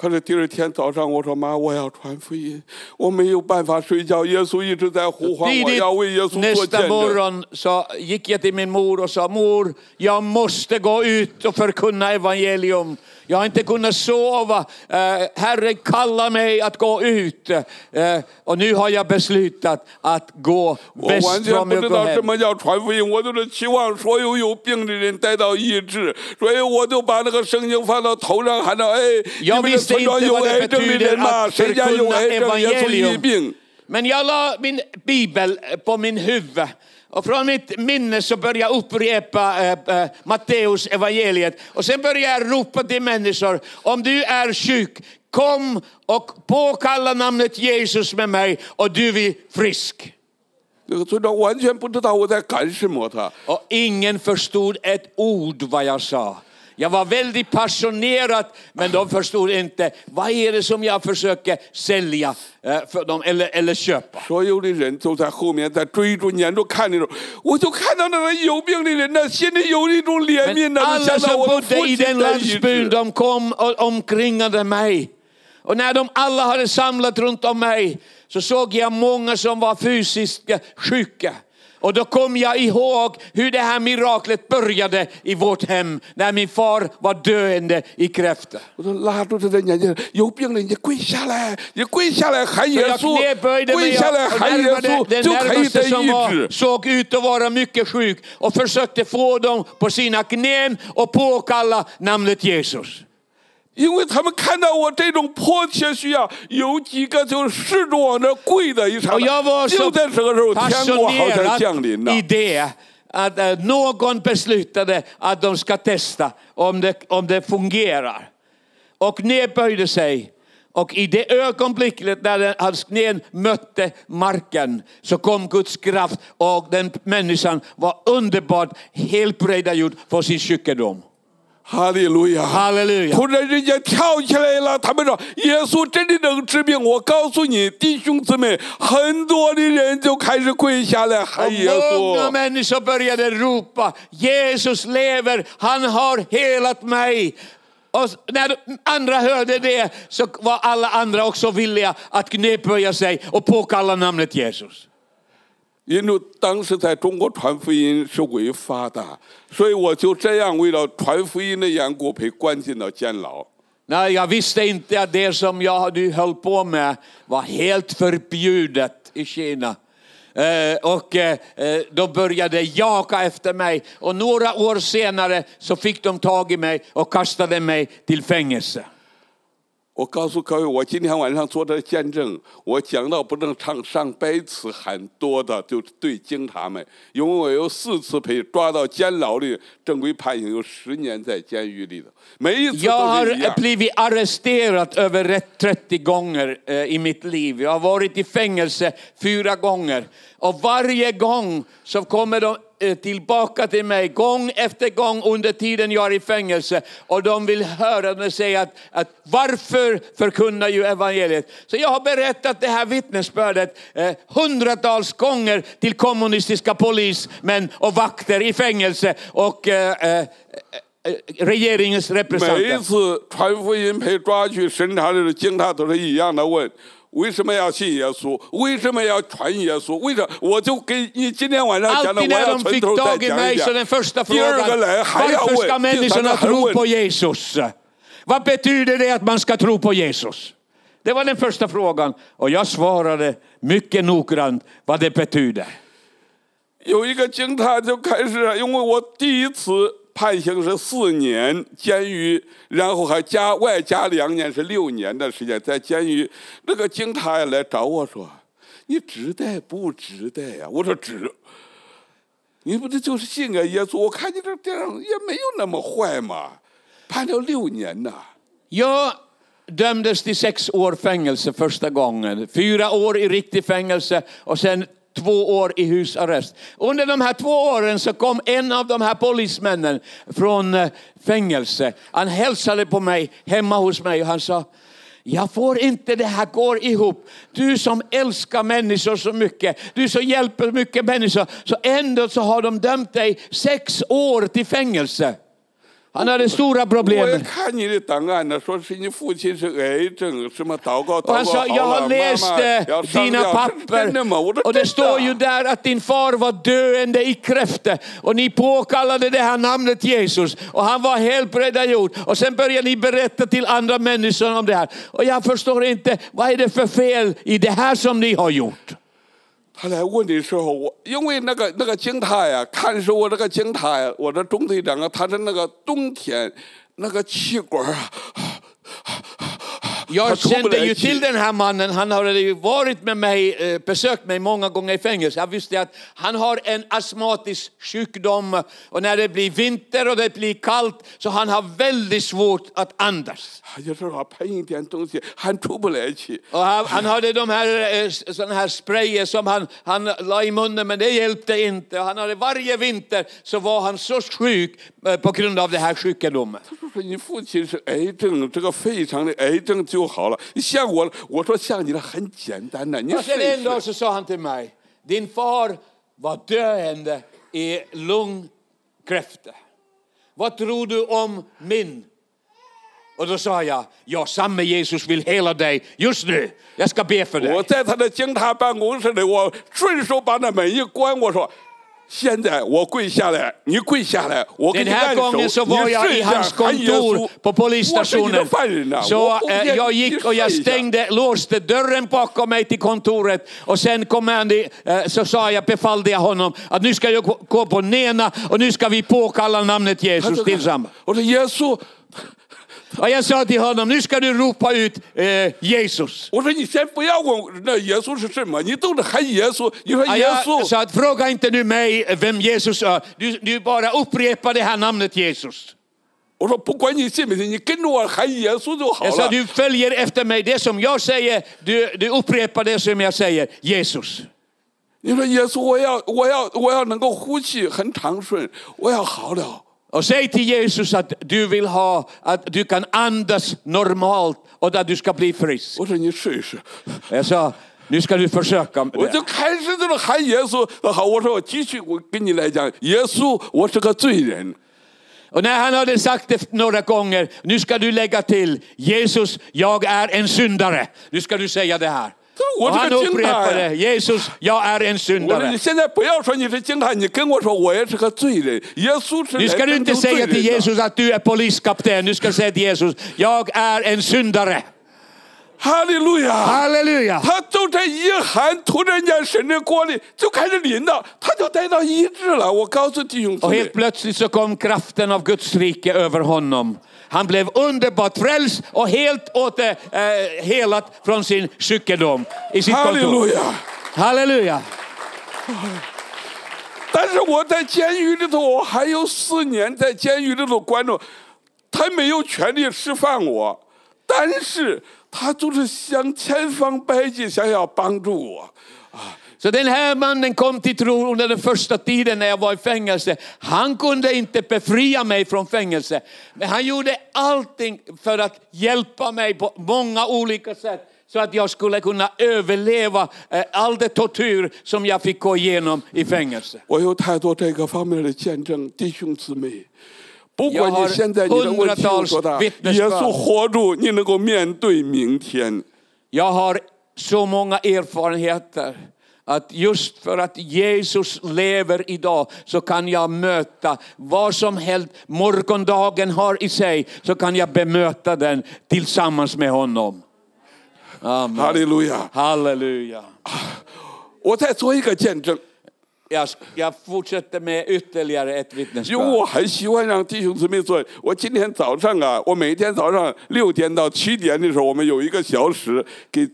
可是第二天早上，我说妈，我要传福音，我没有办法睡觉。耶稣一直在呼唤我要为耶稣做见 nästa 证。morgon så gick jag till min mor och sa, mor, jag måste gå ut och förkunna evangelium. Jag har inte kunnat sova. Eh, Herren kallar mig att gå ut. Eh, och nu har jag beslutat att gå 我完 väst 全 från 不知道什 Mjölkohem. 么叫传福音，我都是期望所有有病的人得到医治，所以我就把那个圣经放到头上，喊着：“哎，你 Jag 们的 visste 村庄 inte 有 vad det 癌症的 betyder 人吗？ att 谁家有 förkunna 癌症？耶稣医 evangelium. 病。” Men jag la min bibel på min huvud. Och från mitt minne så började jag upprepa eh, eh, Matteus evangeliet. Och sen började jag ropa till människor, om du är sjuk, kom och påkalla namnet Jesus med mig och du blir frisk. 那个村长完全不知道我在干什么，他 Och ingen förstod ett ord vad jag sa. Jag var väldigt passionerad, men de förstod inte vad är det som jag försöker sälja eh, för dem eller, eller köpa. 所有的人都在后面在追逐撵着看的时候，我就看到那个有病的人呢，心里有一种怜悯 Men 呢，就 alla 想到 som 我的 bodde 父 i 亲 den 的医 landsbyn, 治。 de kom och omkringade mig. Och när de alla hade samlat runt om mig så såg jag många som var fysiskt sjuka. Och då kom jag ihåg hur det här miraklet började i vårt hem när min far var döende i kräfta. Jag knäböjde mig och närmade den närmaste som var, såg ut att vara mycket sjuk och försökte få dem på sina knän och påkalla namnet Jesus. 因为他们看到我这种迫切需要，有几个就试着往那跪的一刹 Och jag 那， var 就 så 在这个时候，天国好像降临 passionerad 了 i。det att eh, någon beslutade att de ska testa om det, om det fungerar. Och nedböjde sig. Och i det ögonblicket när den- hans knän mötte marken så kom Guds kraft och den människan var underbart helbrägdagjord för sin sjukdom. 哈利路亚！ Halleluja. 突然之间跳起来了，他们说：“耶稣真的能治病。”我告诉你，弟兄姊妹，很多的人就开始跪下来 Och 喊耶 många 稣。 människor började ropa, Jesus lever, han har helat mig. Och när de andra hörde det så var alla andra också villiga att knäböja sig och påkalla namnet Jesus. 因为当时在中国传福音是违法的，所以我就这样为了传福音的缘故被关进了监牢。 Nej, jag visste inte att det som jag nu höll på med var helt förbjudet i Kina. Eh, och eh, eh, de började jaga efter mig och några år senare så fick de tag i mig och kastade mig till fängelse. 我告诉各位，我今天晚上做的见证，我讲到不能唱上百次喊多的，就是对警察们，因为我有四次被抓到监牢里，正规判刑有十年在监狱里头，每一次 Jag 都是一 har 样。blivit arresterad över rätt 30 gånger eh, i mitt liv. Jag har varit i fängelse fyra gånger. Och varje gång så kommer de eh, tillbaka till mig gång efter gång under tiden jag är i fängelse. Och de vill höra mig säga att, att varför förkunnar ju evangeliet? Så jag har berättat det här vittnesbördet eh, hundratals gånger till kommunistiska polismän och vakter i fängelse och eh, eh, eh, regeringens representanter. 次传福音被抓去审查的警察都是一样的问：为什么要信耶稣？为什么要传耶稣？为什么？我就给你今天晚上讲的， Alltid 我 när 要 de 从 fick 头再 tag i 讲一 mig 遍 så den första 第二个 frågan, 来还要 varför 问， ska 第三 människorna 个还 tro 问 på。Jesus? Vad betyder det att man ska tro på Jesus? Det var den första frågan och jag svarade mycket noggrant vad det betyder. 有<laughs> 一个警察就开始，因为我第一次 判刑是四年监狱，然后还加外加两年是六年的时间在监狱。那个警察来找我说：“你值得不值得呀？”我说值。你不这就是信个耶稣？我看你这这样也没有那么坏嘛，判了六年呐。Ja, dömdes till sex år fängelse första gången. Fyra år i riktig fängelse och sen två år i husarrest. Under de här två åren så kom en av de här polismännen från eh, fängelse. Han hälsade på mig hemma hos mig och han sa jag får inte det här går ihop. Du som älskar människor så mycket, du som hjälper mycket människor, så ändå så har de dömt dig sex år till fängelse. Han hade stora problem. Och han sa, jag har läst eh, dina papper och det står ju där att din far var döende i kräfte och ni påkallade det här namnet Jesus och han var helt räddagjord. Och sen började ni berätta till andra människor om det här. Och jag förstår inte, vad är det för fel i det här som ni har gjort? 他来问的时候，我因为那个那个惊塔呀，看是我这个惊塔呀，我的中队长啊，他的那个冬天那个气管啊，Jag tror på kände det. ju till den här mannen, han hade ju varit med mig, eh, besökt mig många gånger i fängelse. Jag visste att han har en astmatisk sjukdom och när det blir vinter och det blir kallt så han har väldigt svårt att andas. 就是说喷一点东西还出不来气。 Och han, han hade de här, eh, såna här sprayer som han, han la i munnen men det hjälpte inte. Och Han hade, varje vinter så var han så sjuk eh, på grund av den här sjukdomen. 他说你父亲是癌症，这个肺上的癌症就 好了。像我，我说像你的很简单的，你 Och 试 sen en 一 dag 试。 så sa han till mig, din far var döende i lungkräftor. Vad tror du om min? Och då sa jag, ja samme Jesus vill hela dig just nu. Jag ska be för 我 dig. 在他的经塔办公室里，我顺手把那门一关，我说。 现在我跪下来，你跪下来，我给 Den 你 här 按手， gången 你 så var jag 试 i 一下 hans 喊耶稣 kontor på 我是你的 polisstationen. 犯人呐！ Så 我不 eh, 愿 jag 你 gick och jag 试一下 stängde, låste dörren bakom mig till kontoret och sen kom han, eh, så sa jag, befallde jag honom att nu ska jag gå- gå på Nena och nu ska vi påkalla namnet 他 Jesus 就 tillsammans. 我说耶稣， Och jag sa till honom, nu ska du ropa ut eh, Jesus. 我说你先不要问那耶稣是什么，你都是喊耶稣。你说 Och 耶 jag 稣， sa att fråga inte nu mig vem Jesus är, du, du bara upprepa det här namnet Jesus. 我说不管你信不信，你跟着我喊耶稣就好 Jag sa 了。 du följer efter mig, det som jag säger, du, du upprepar det som jag säger, Jesus. 你说耶稣，我要我要我要能够呼气很畅顺，我要好了。 Och säg till Jesus att du vill ha, att du kan andas normalt och att du ska bli frisk. 我说你试一试， Jag sa, nu ska du försöka. 我就开始就是喊耶稣。好，我说我继续，我跟你来讲，耶稣，我是个罪人。 Och när han hade sagt det några gånger, nu ska du lägga till Jesus, jag är en syndare. Nu ska du säga det här. Och han upprepade, Jesus, jag är en syndare. Nu ska du inte säga till Jesus att du är poliskapten, nu ska du säga till Jesus, jag är en syndare. 哈利路亚！ Halleluja! 他就这一喊，突然间神的国里就开始临到，他就得到医治了。我告诉弟兄姊 Och 妹 helt，plötsligt så kom kraften av Guds rike över honom. Han blev underbart frälst och helt åter, eh, helat från sin sjukdom i sitt 哈利 kontor. 路亚！ Halleluja! 但是我在监狱里头，我还有四年在监狱里头关着，他没有权利释放我，但是 他就是想千方百计想要帮助我。 Så den här mannen kom till tro under den första tiden när jag var i fängelse. Han kunde inte befria mig från fängelse. Men han gjorde allting för att hjälpa mig på många olika sätt. Så att jag skulle kunna överleva eh, all det tortyr som jag fick gå igenom i fängelse. 我有太多这个方面的见证，弟兄姊妹。 不要管你现在你的问题有多大， hundratals 耶稣活住，你能够面对明天。 Jag har så många erfarenheter att just för att Jesus lever idag så kan jag möta vad som helst morgondagen har i sig så kan jag bemöta den tillsammans med honom. 哈 Amen. 利路亚！ Halleluja. 我再做一个见证， 因为我很喜欢让弟兄姊妹做我今天早上啊我每天早上六点到七点的时候我们有一个小时给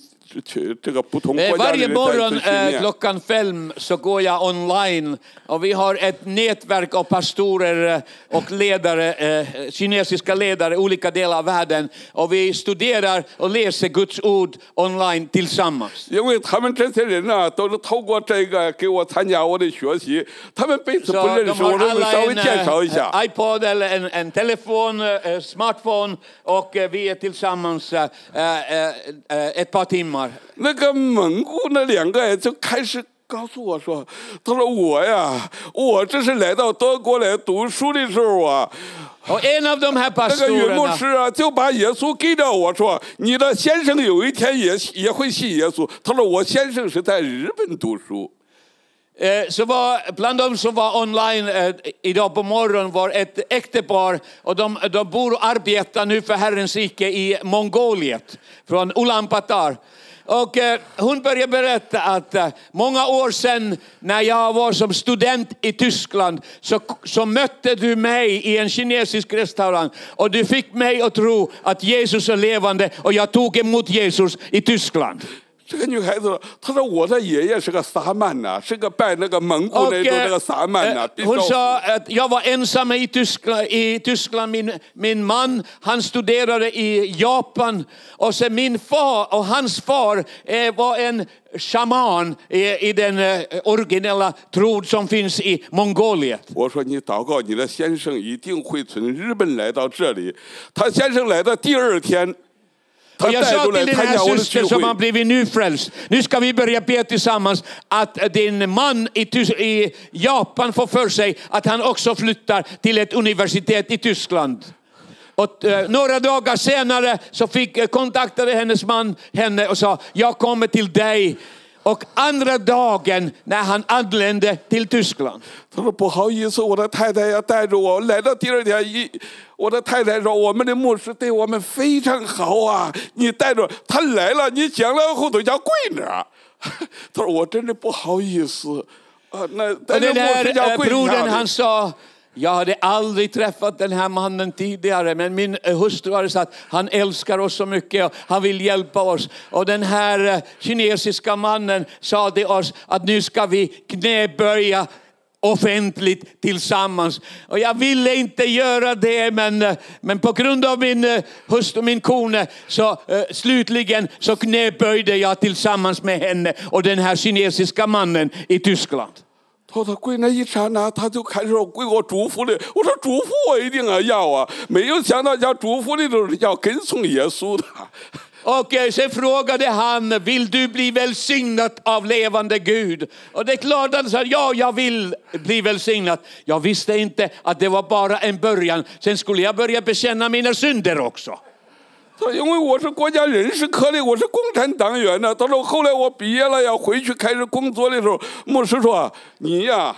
去这个不同 Eh, 国家的 Varje 人在 morgon 一次训 eh, 练。 klockan fem så går jag online och vi har ett nätverk av pastorer eh, och ledare, eh, kinesiska ledare i olika delar av världen och vi studerar och läser Guds ord online tillsammans. 因为他们这些人呢、都是透过这个给我参加我的学习，他们彼此 Så 不认 de 识，我 har 说我 alla 稍微 en 介绍一下。 eh, iPod eller en, en telefon, eh, smartphone och eh, vi är tillsammans eh, eh, eh, ett par timmar. 那个蒙古那两个就开始告诉我说：“他说我呀，我这是来到德国来读书的时候啊那个云牧师啊，就把耶稣给了我说：“你的先生有一天也也会信耶稣。”他说：“我先生是在日本读书。eh, så var, bland de som var online eh, idag på morgonen var ett äktenpar och de, de bor och arbetar nu för Herrens rike i Mongoliet, från Ulaanbaatar. Och eh, hon började berätta att eh, många år sedan när jag var som student i Tyskland så, så mötte du mig i en kinesisk restaurang och du fick mig att tro att Jesus är levande och jag tog emot Jesus i Tyskland. ”这个女孩子说：“她说我的爷爷是个萨满呐、是个拜那个蒙古 Och, 那种 eh, 那个萨满呐、 eh, 必 hon 须 sa att jag var ensam i Tyskland. I Tyskland. Min, min man han studerade i Japan och sen min far och hans far eh, var en shaman i, i den eh, originella tron som finns i Mongoliet. 我说你祷告，你的先生一定会从日本来到这里。他先生来的第二天，他 och jag sa till din syster som har blivit nyfrälst, nu ska vi börja be tillsammans att din man i, i Japan får för sig att han också flyttar till ett universitet i Tyskland. Och, eh, några dagar senare så fick, eh, kontaktade hennes man henne och sa, jag kommer till dig Och andra dagen när han anlände till Tyskland 他说不好意思，我的太太要带着我来到第二天一，我的太太说我们的牧师对我们非常好啊，你带着他来了，你讲了后头要跪那儿。他说我真的不好意思啊，那 Och 带着 den 牧 här 师要 eh, 跪 brodern 下 han 的。 sa, jag hade aldrig träffat den här mannen tidigare men min hustru hade sagt han älskar oss så mycket och han vill hjälpa oss. Och den här eh, kinesiska mannen sa till oss att nu ska vi knäböja offentligt tillsammans. Och jag ville inte göra det men, eh, men på grund av min eh, hustru, min kone, så uh, slutligen så knäböjde jag tillsammans med henne och den här kinesiska mannen i Tyskland. 他说跪那一刹那，他就开始为我祝福的。我说祝福我一定要要啊，没有想到要祝福的都是要跟从耶稣的。 Och eh, <laughs> sen frågade han, vill du bli välsignad av levande Gud? Och det är klart att han sa, ja jag vill bli välsignad. Jag visste inte att det var bara en början. Sen skulle jag börja bekänna mina synder också. 他说因为我是国家人事科的，我是共产党员呢。他说后来我毕业了要回去开始工作的时候，牧师说你呀，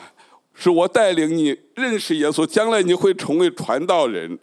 是我带领你认识耶稣，将来你会成为传道人。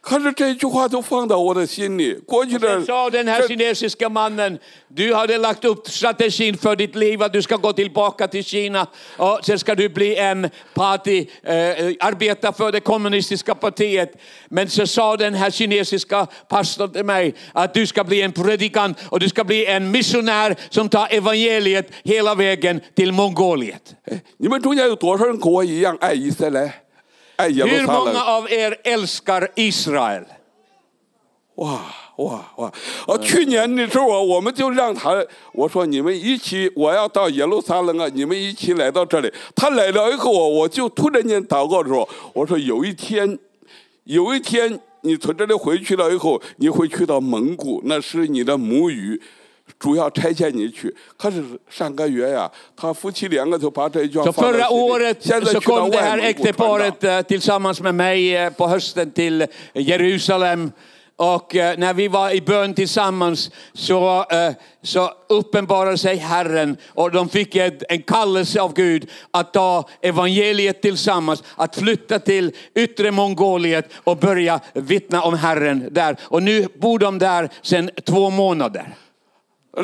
可是这句话就放到我的心里。过去的 Sen sa den här kinesiska mannen, du hade lagt upp strategin för ditt liv att du ska gå tillbaka till Kina och sen ska du bli en party, eh, arbeta för det kommunistiska partiet. Men så sa den här kinesiska pastorn till mig att du ska bli en predikant och du ska bli en missionär som tar evangeliet hela vägen till Mongoliet. 你们中间有多少人跟我一样爱以色列，爱耶路 Många 冷？av er älskar Israel? 哇哇哇！哦，去年的时候啊，我们就让他，我说你们一起，我要到耶路撒冷啊，你们一起来到这里。他来了以后啊，我就突然间祷告说，我说有一天，有一天你从这里回去了以后，你会去到蒙古，那是你的母语。主要差遣你去，可是上个月呀、他夫妻两个就把这一句话 Så 放在 förra 心里 året 现在 så 去到 kom det 外 här 蒙古传道 äktenparet eh, tillsammans med mig eh, på hösten till Jerusalem. Och eh, när vi var i bön tillsammans så, eh, så uppenbarade sig Herren och de fick ett, en kallelse av Gud att ta evangeliet tillsammans, att flytta till yttre Mongoliet och börja vittna om Herren där. Och nu bor de där sedan två månader.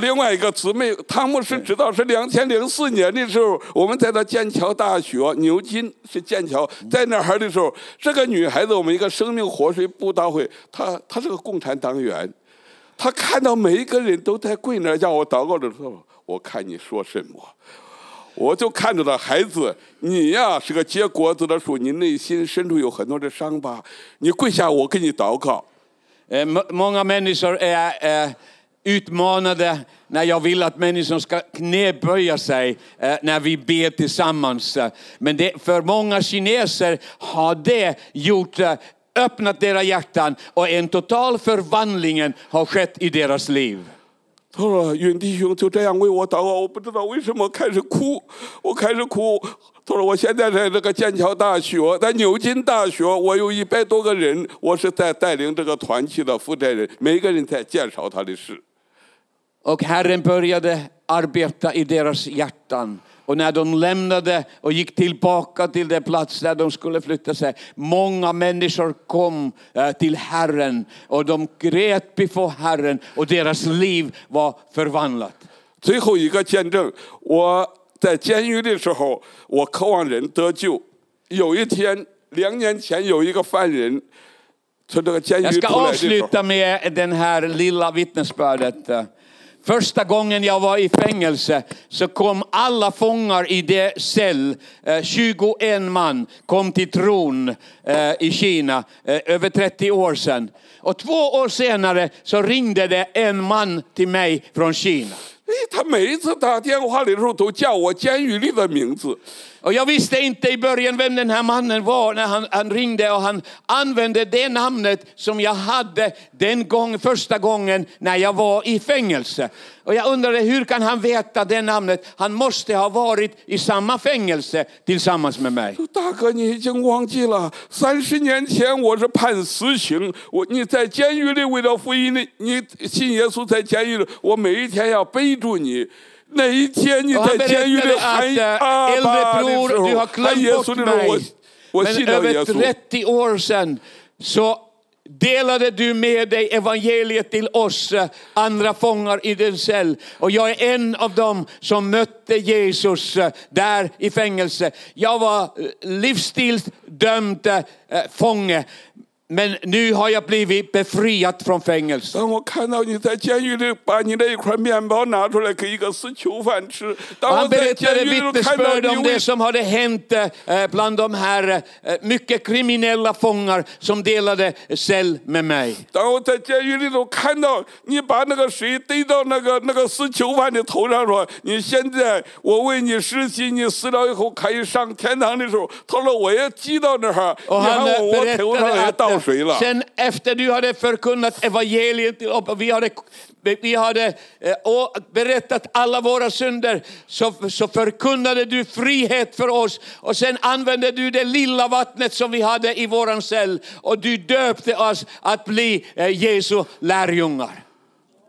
另外一个姊妹汤姆是知道是两千零四年的时候，我们在那剑桥大学，牛津是剑桥，在那儿的时候，这个女孩子我们一个生命活水布道会，她她是个共产党员，她看到每一个人都在跪那儿叫我祷告的时候，我看你说什么。我就看着那孩子，你呀是个结果子的树，你内心深处有很多的伤疤，你跪下，我给你祷告。Eh, Många människor är eh, utmanade när jag vill att människor ska knäböja sig eh, när vi ber tillsammans. Eh, Men det, för många kineser har det gjort eh, öppnat deras hjärtan och en total förvandling har skett i deras liv. 他说：“云弟兄就这样为我祷告，我不知道为什么开始哭，我开始哭。 他说我现在在这个剑桥大学，在牛津大学，我有一百多个人，我是在带领这个团契的负责人，每个人在介绍他的事。 Och Herren började arbeta i deras hjärtan. Och när de lämnade och gick tillbaka till den plats där de skulle flytta sig, många människor kom eh, till Herren och de grät before Herren och deras liv var förvandlat. 最后一个见证，我在监狱的时候，我渴望人得救。有一天，两年前有一个犯人从这个监 Jag 狱 ska 出来的时候， avsluta med den här lilla vittnesbördet. Första gången jag var i fängelse så kom alla fångar i det cell, eh, 21 man, kom till tron eh, i Kina eh, över 30 år sedan. Och två år senare så ringde det en man till mig från Kina. 哎，他每一次打电话的时候都叫我监狱里的名字。 Och jag visste inte i början vem den här mannen var när han, han ringde och han använde det namnet som jag hade den gång, första gången när jag var i fängelse. Och jag undrade hur kan han veta det namnet? Han måste ha varit i samma fängelse tillsammans med mig. 大哥，你已经忘记了，三十年前我是判死刑，我你在监狱里为了福音的，你信耶稣在监狱里，我每一天要背住你。 Nej, tieni, och han berättade att eh, äldre bror, du har glömt bort mig. Men över 30 år sedan så delade du med dig evangeliet till oss eh, andra fångar i din cell. Och jag är en av dem som mötte Jesus eh, där i fängelse. Jag var livsstilsdömd fånge. Men nu har jag blivit befriad från fängelse. 当我看到你在监狱里把你那一块面包拿出来给一个死囚犯吃，当 Och 我 han 在监 berättade 狱里头看到 vittnesbörd 你 om 为 det som hade hänt eh, bland de här eh, mycket kriminella fångar som delade cell med mig. 当我在监狱里头看到你把那个水滴到那个那个死囚犯的头上说，你现在我为你实习，你死了以后可以上天堂的时候，他说我也记到那儿， Och 你 han 看 eh, 我我头上 berättade 也 att 倒 eh, 水了。sen efter du hade förkunnat evangeliet till och vi hade, vi hade eh, och berättat alla våra synder så, så förkunnade du frihet för oss och sen använde du det lilla vattnet som vi hade i våran cell och du döpte oss att bli eh, Jesu lärjungar.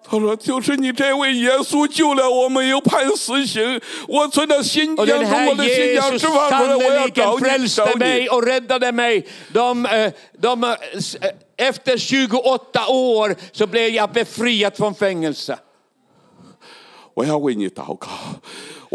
他说：“就是你这位耶稣救了我，没有判死刑。我从那新 Och 疆 den 从我 här 的新疆 Jesus 吃饭出来，我要 sannoliken 找你，找 frälste 你 mig。och räddade mig. De, eh, de, eh, s- eh, efter 28 år så blev jag befriad från fängelse. 我要为你祷告，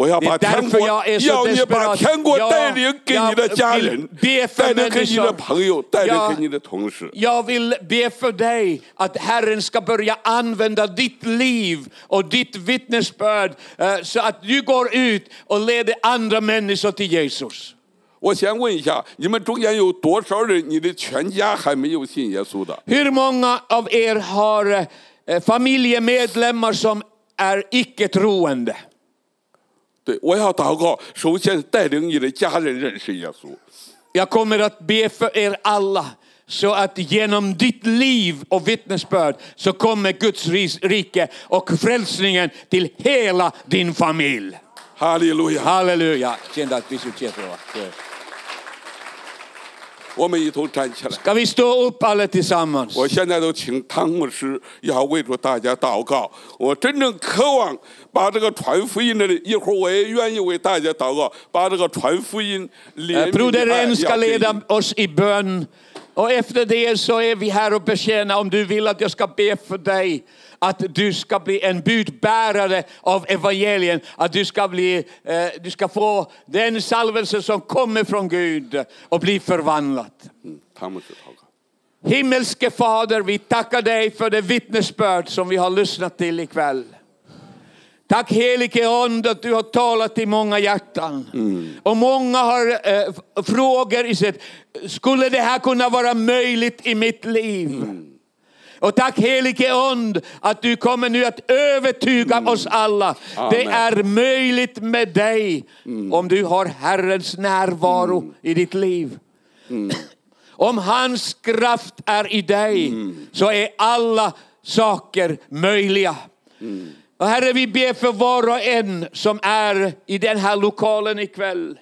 我要 Det 把 är 天 därför 国 jag är så 要你把 desperat. 天国 Jag- 带领给你的家 jag 人 vill，be för 带领给你的 människor. 朋友，带领 Jag- 给你的同事。 Jag vill be för dig att Herren ska börja använda ditt liv och ditt vittnesbörd eh, så att du går ut och leder andra människor till Jesus. 我先问一下，你们中间有多少人，你的全家还没有信耶稣的？ Hur många av er har eh, familjemedlemmar som är icke-troende? 对，我要祷告，首先带领你的家人认识耶稣。 Jag kommer att be för er alla så att genom ditt liv och vittnesbörd så kommer Guds ris- rike och frälsningen till hela din familj. 哈利路亚！ Halleluja. Kände att vi skulle tjäna. 我们一同站起来。 Ska vi stå upp alla tillsammans? 我现在都请汤牧师要为着大家祷告。我真正渴望 把这个传福音的，一会儿我也愿意为大家祷告，把这个传福音 Eh, 怜悯 Broder 爱 Ren ska 要给你 leda oss i bön. Och efter det så är vi här och betjänar. Om du vill att jag ska be för dig att du ska bli en budbärare av evangelien. Att du ska, bli, eh, du ska få den salvelse som kommer från Gud och bli förvandlad. 嗯汤牧师祷告。 Himmelske Fader, vi tackar dig för det vittnesbörd som vi har lyssnat till ikväll. Tack helige Ande att du har talat i många hjärtan. Och många har eh, frågor i sitt, skulle det här kunna vara möjligt i mitt liv? Och tack helige Ande att du kommer nu att övertyga oss alla. Det Amen. är möjligt med dig om du har Herrens närvaro i ditt liv. Om hans kraft är i dig så är alla saker möjliga. Och Herre, vi ber för var och en som är i den här lokalen ikväll.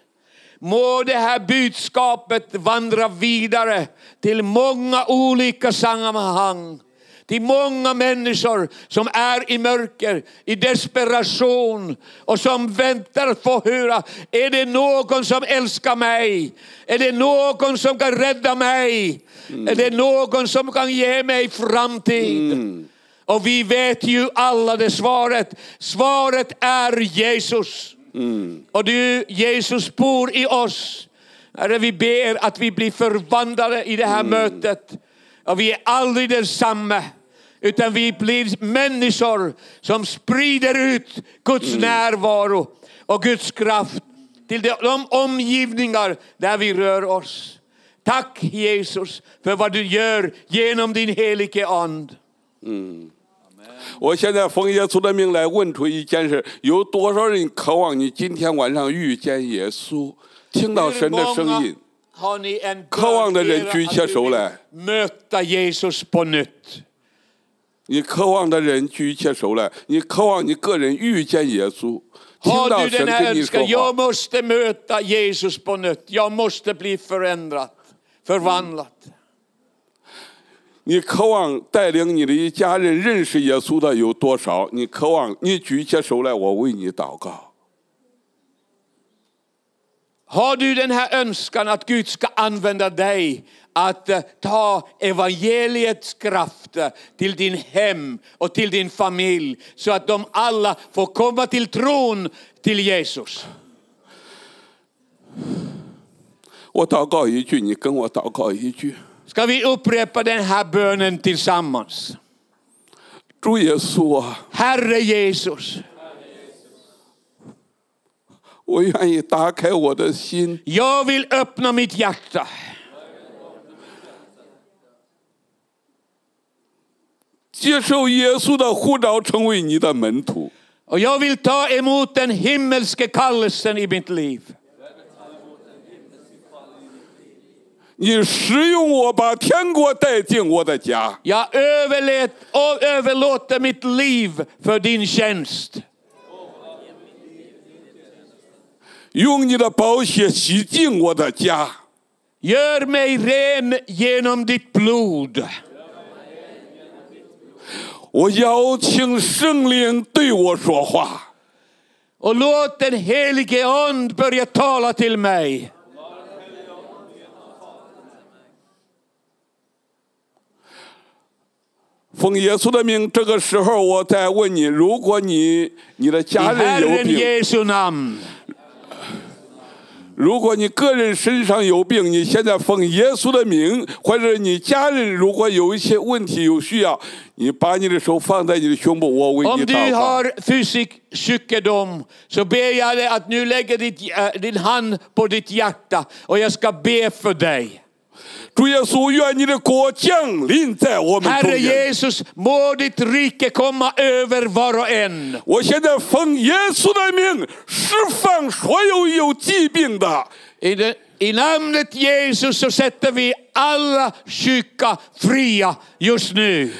Må det här budskapet vandra vidare till många olika sammanhang. Till många människor som är i mörker, i desperation och som väntar att få höra, är det någon som älskar mig? Är det någon som kan rädda mig? Är det någon som kan ge mig framtid? Mm. Och vi vet ju alla det svaret. Svaret är Jesus. Och du, Jesus bor i oss. Herre, vi ber att vi blir förvandlade i det här mötet. Och vi är aldrig densamma. Utan vi blir människor som sprider ut Guds närvaro och Guds kraft till de, omgivningar där vi rör oss. Tack Jesus för vad du gör genom din helige And. 我现在奉耶稣的命来问出一件事：有多少人渴望你今天晚上遇见耶稣，听到神的声音？渴望的人举起手来。你渴望的人举起手来。你渴望你个人遇见耶稣，听到神跟你说话。你渴望带领你的一家人认识耶稣的有多少？你渴望你举起手来，我为你祷告。 Har du den här önskan att Gud ska använda dig att eh, ta evangeliets kraft eh, till din hem och till din familj så att de alla får komma till tron till Jesus. 我祷告一句，你跟我祷告一句。 Ska vi upprepa den här bönen tillsammans? Du Jesua. Herre Jesus. Jag vill öppna mitt hjärta. Och jag vill ta emot den himmelske kallelsen i mitt liv. 你使用我，把天国带进我的家。 Jag överlät, och överlåter mitt liv för din tjänst. 用你的宝血洗净我的家。 Gör mig ren genom ditt blod. 我邀请圣灵对我说话。 Och låt den helige And börja tala till mig. 奉耶稣的命，这个时候我再问你：如果你你的家人有病.如果你个人身上有病，你现在奉耶稣的名，或者你家人如果有一些问题有需要，你把你的手放在你的胸部，我为你祷告。sjukdom så ber jag dig att nu lägger ditt, äh, din hand på ditt hjärta och jag ska be för dig. 主耶稣，愿你的国降临在我们中 Herre 间。 Jesus, må ditt rike komma över var och en. 我现在奉耶稣的命，释放所有有疾病的， I, det, I namnet Jesus så sätter vi alla sjuka fria just nu.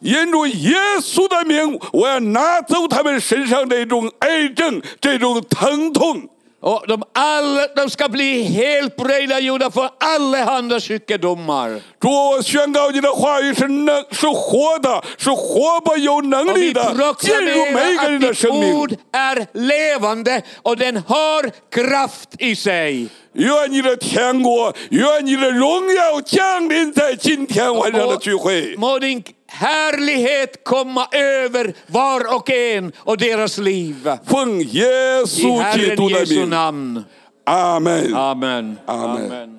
因着耶稣的名，我要拿走他们身上这种癌症、这种疼痛。 Och de, alla, de ska bli helt gjorda från allehanda sjukdomar. 主，我宣告你的话语是能是活的，是活泼有能 Och 力 vi 的，进入每 proklamerar 一个人 att 的 ditt 生命 ord。är levande och den har kraft i sig. 愿你的天国，愿你的荣耀降临在今天晚上的聚会。 Må din härlighet komma över var och en och deras liv. Jesu I Herren Jesu namn. Amen. Amen. Amen. Amen.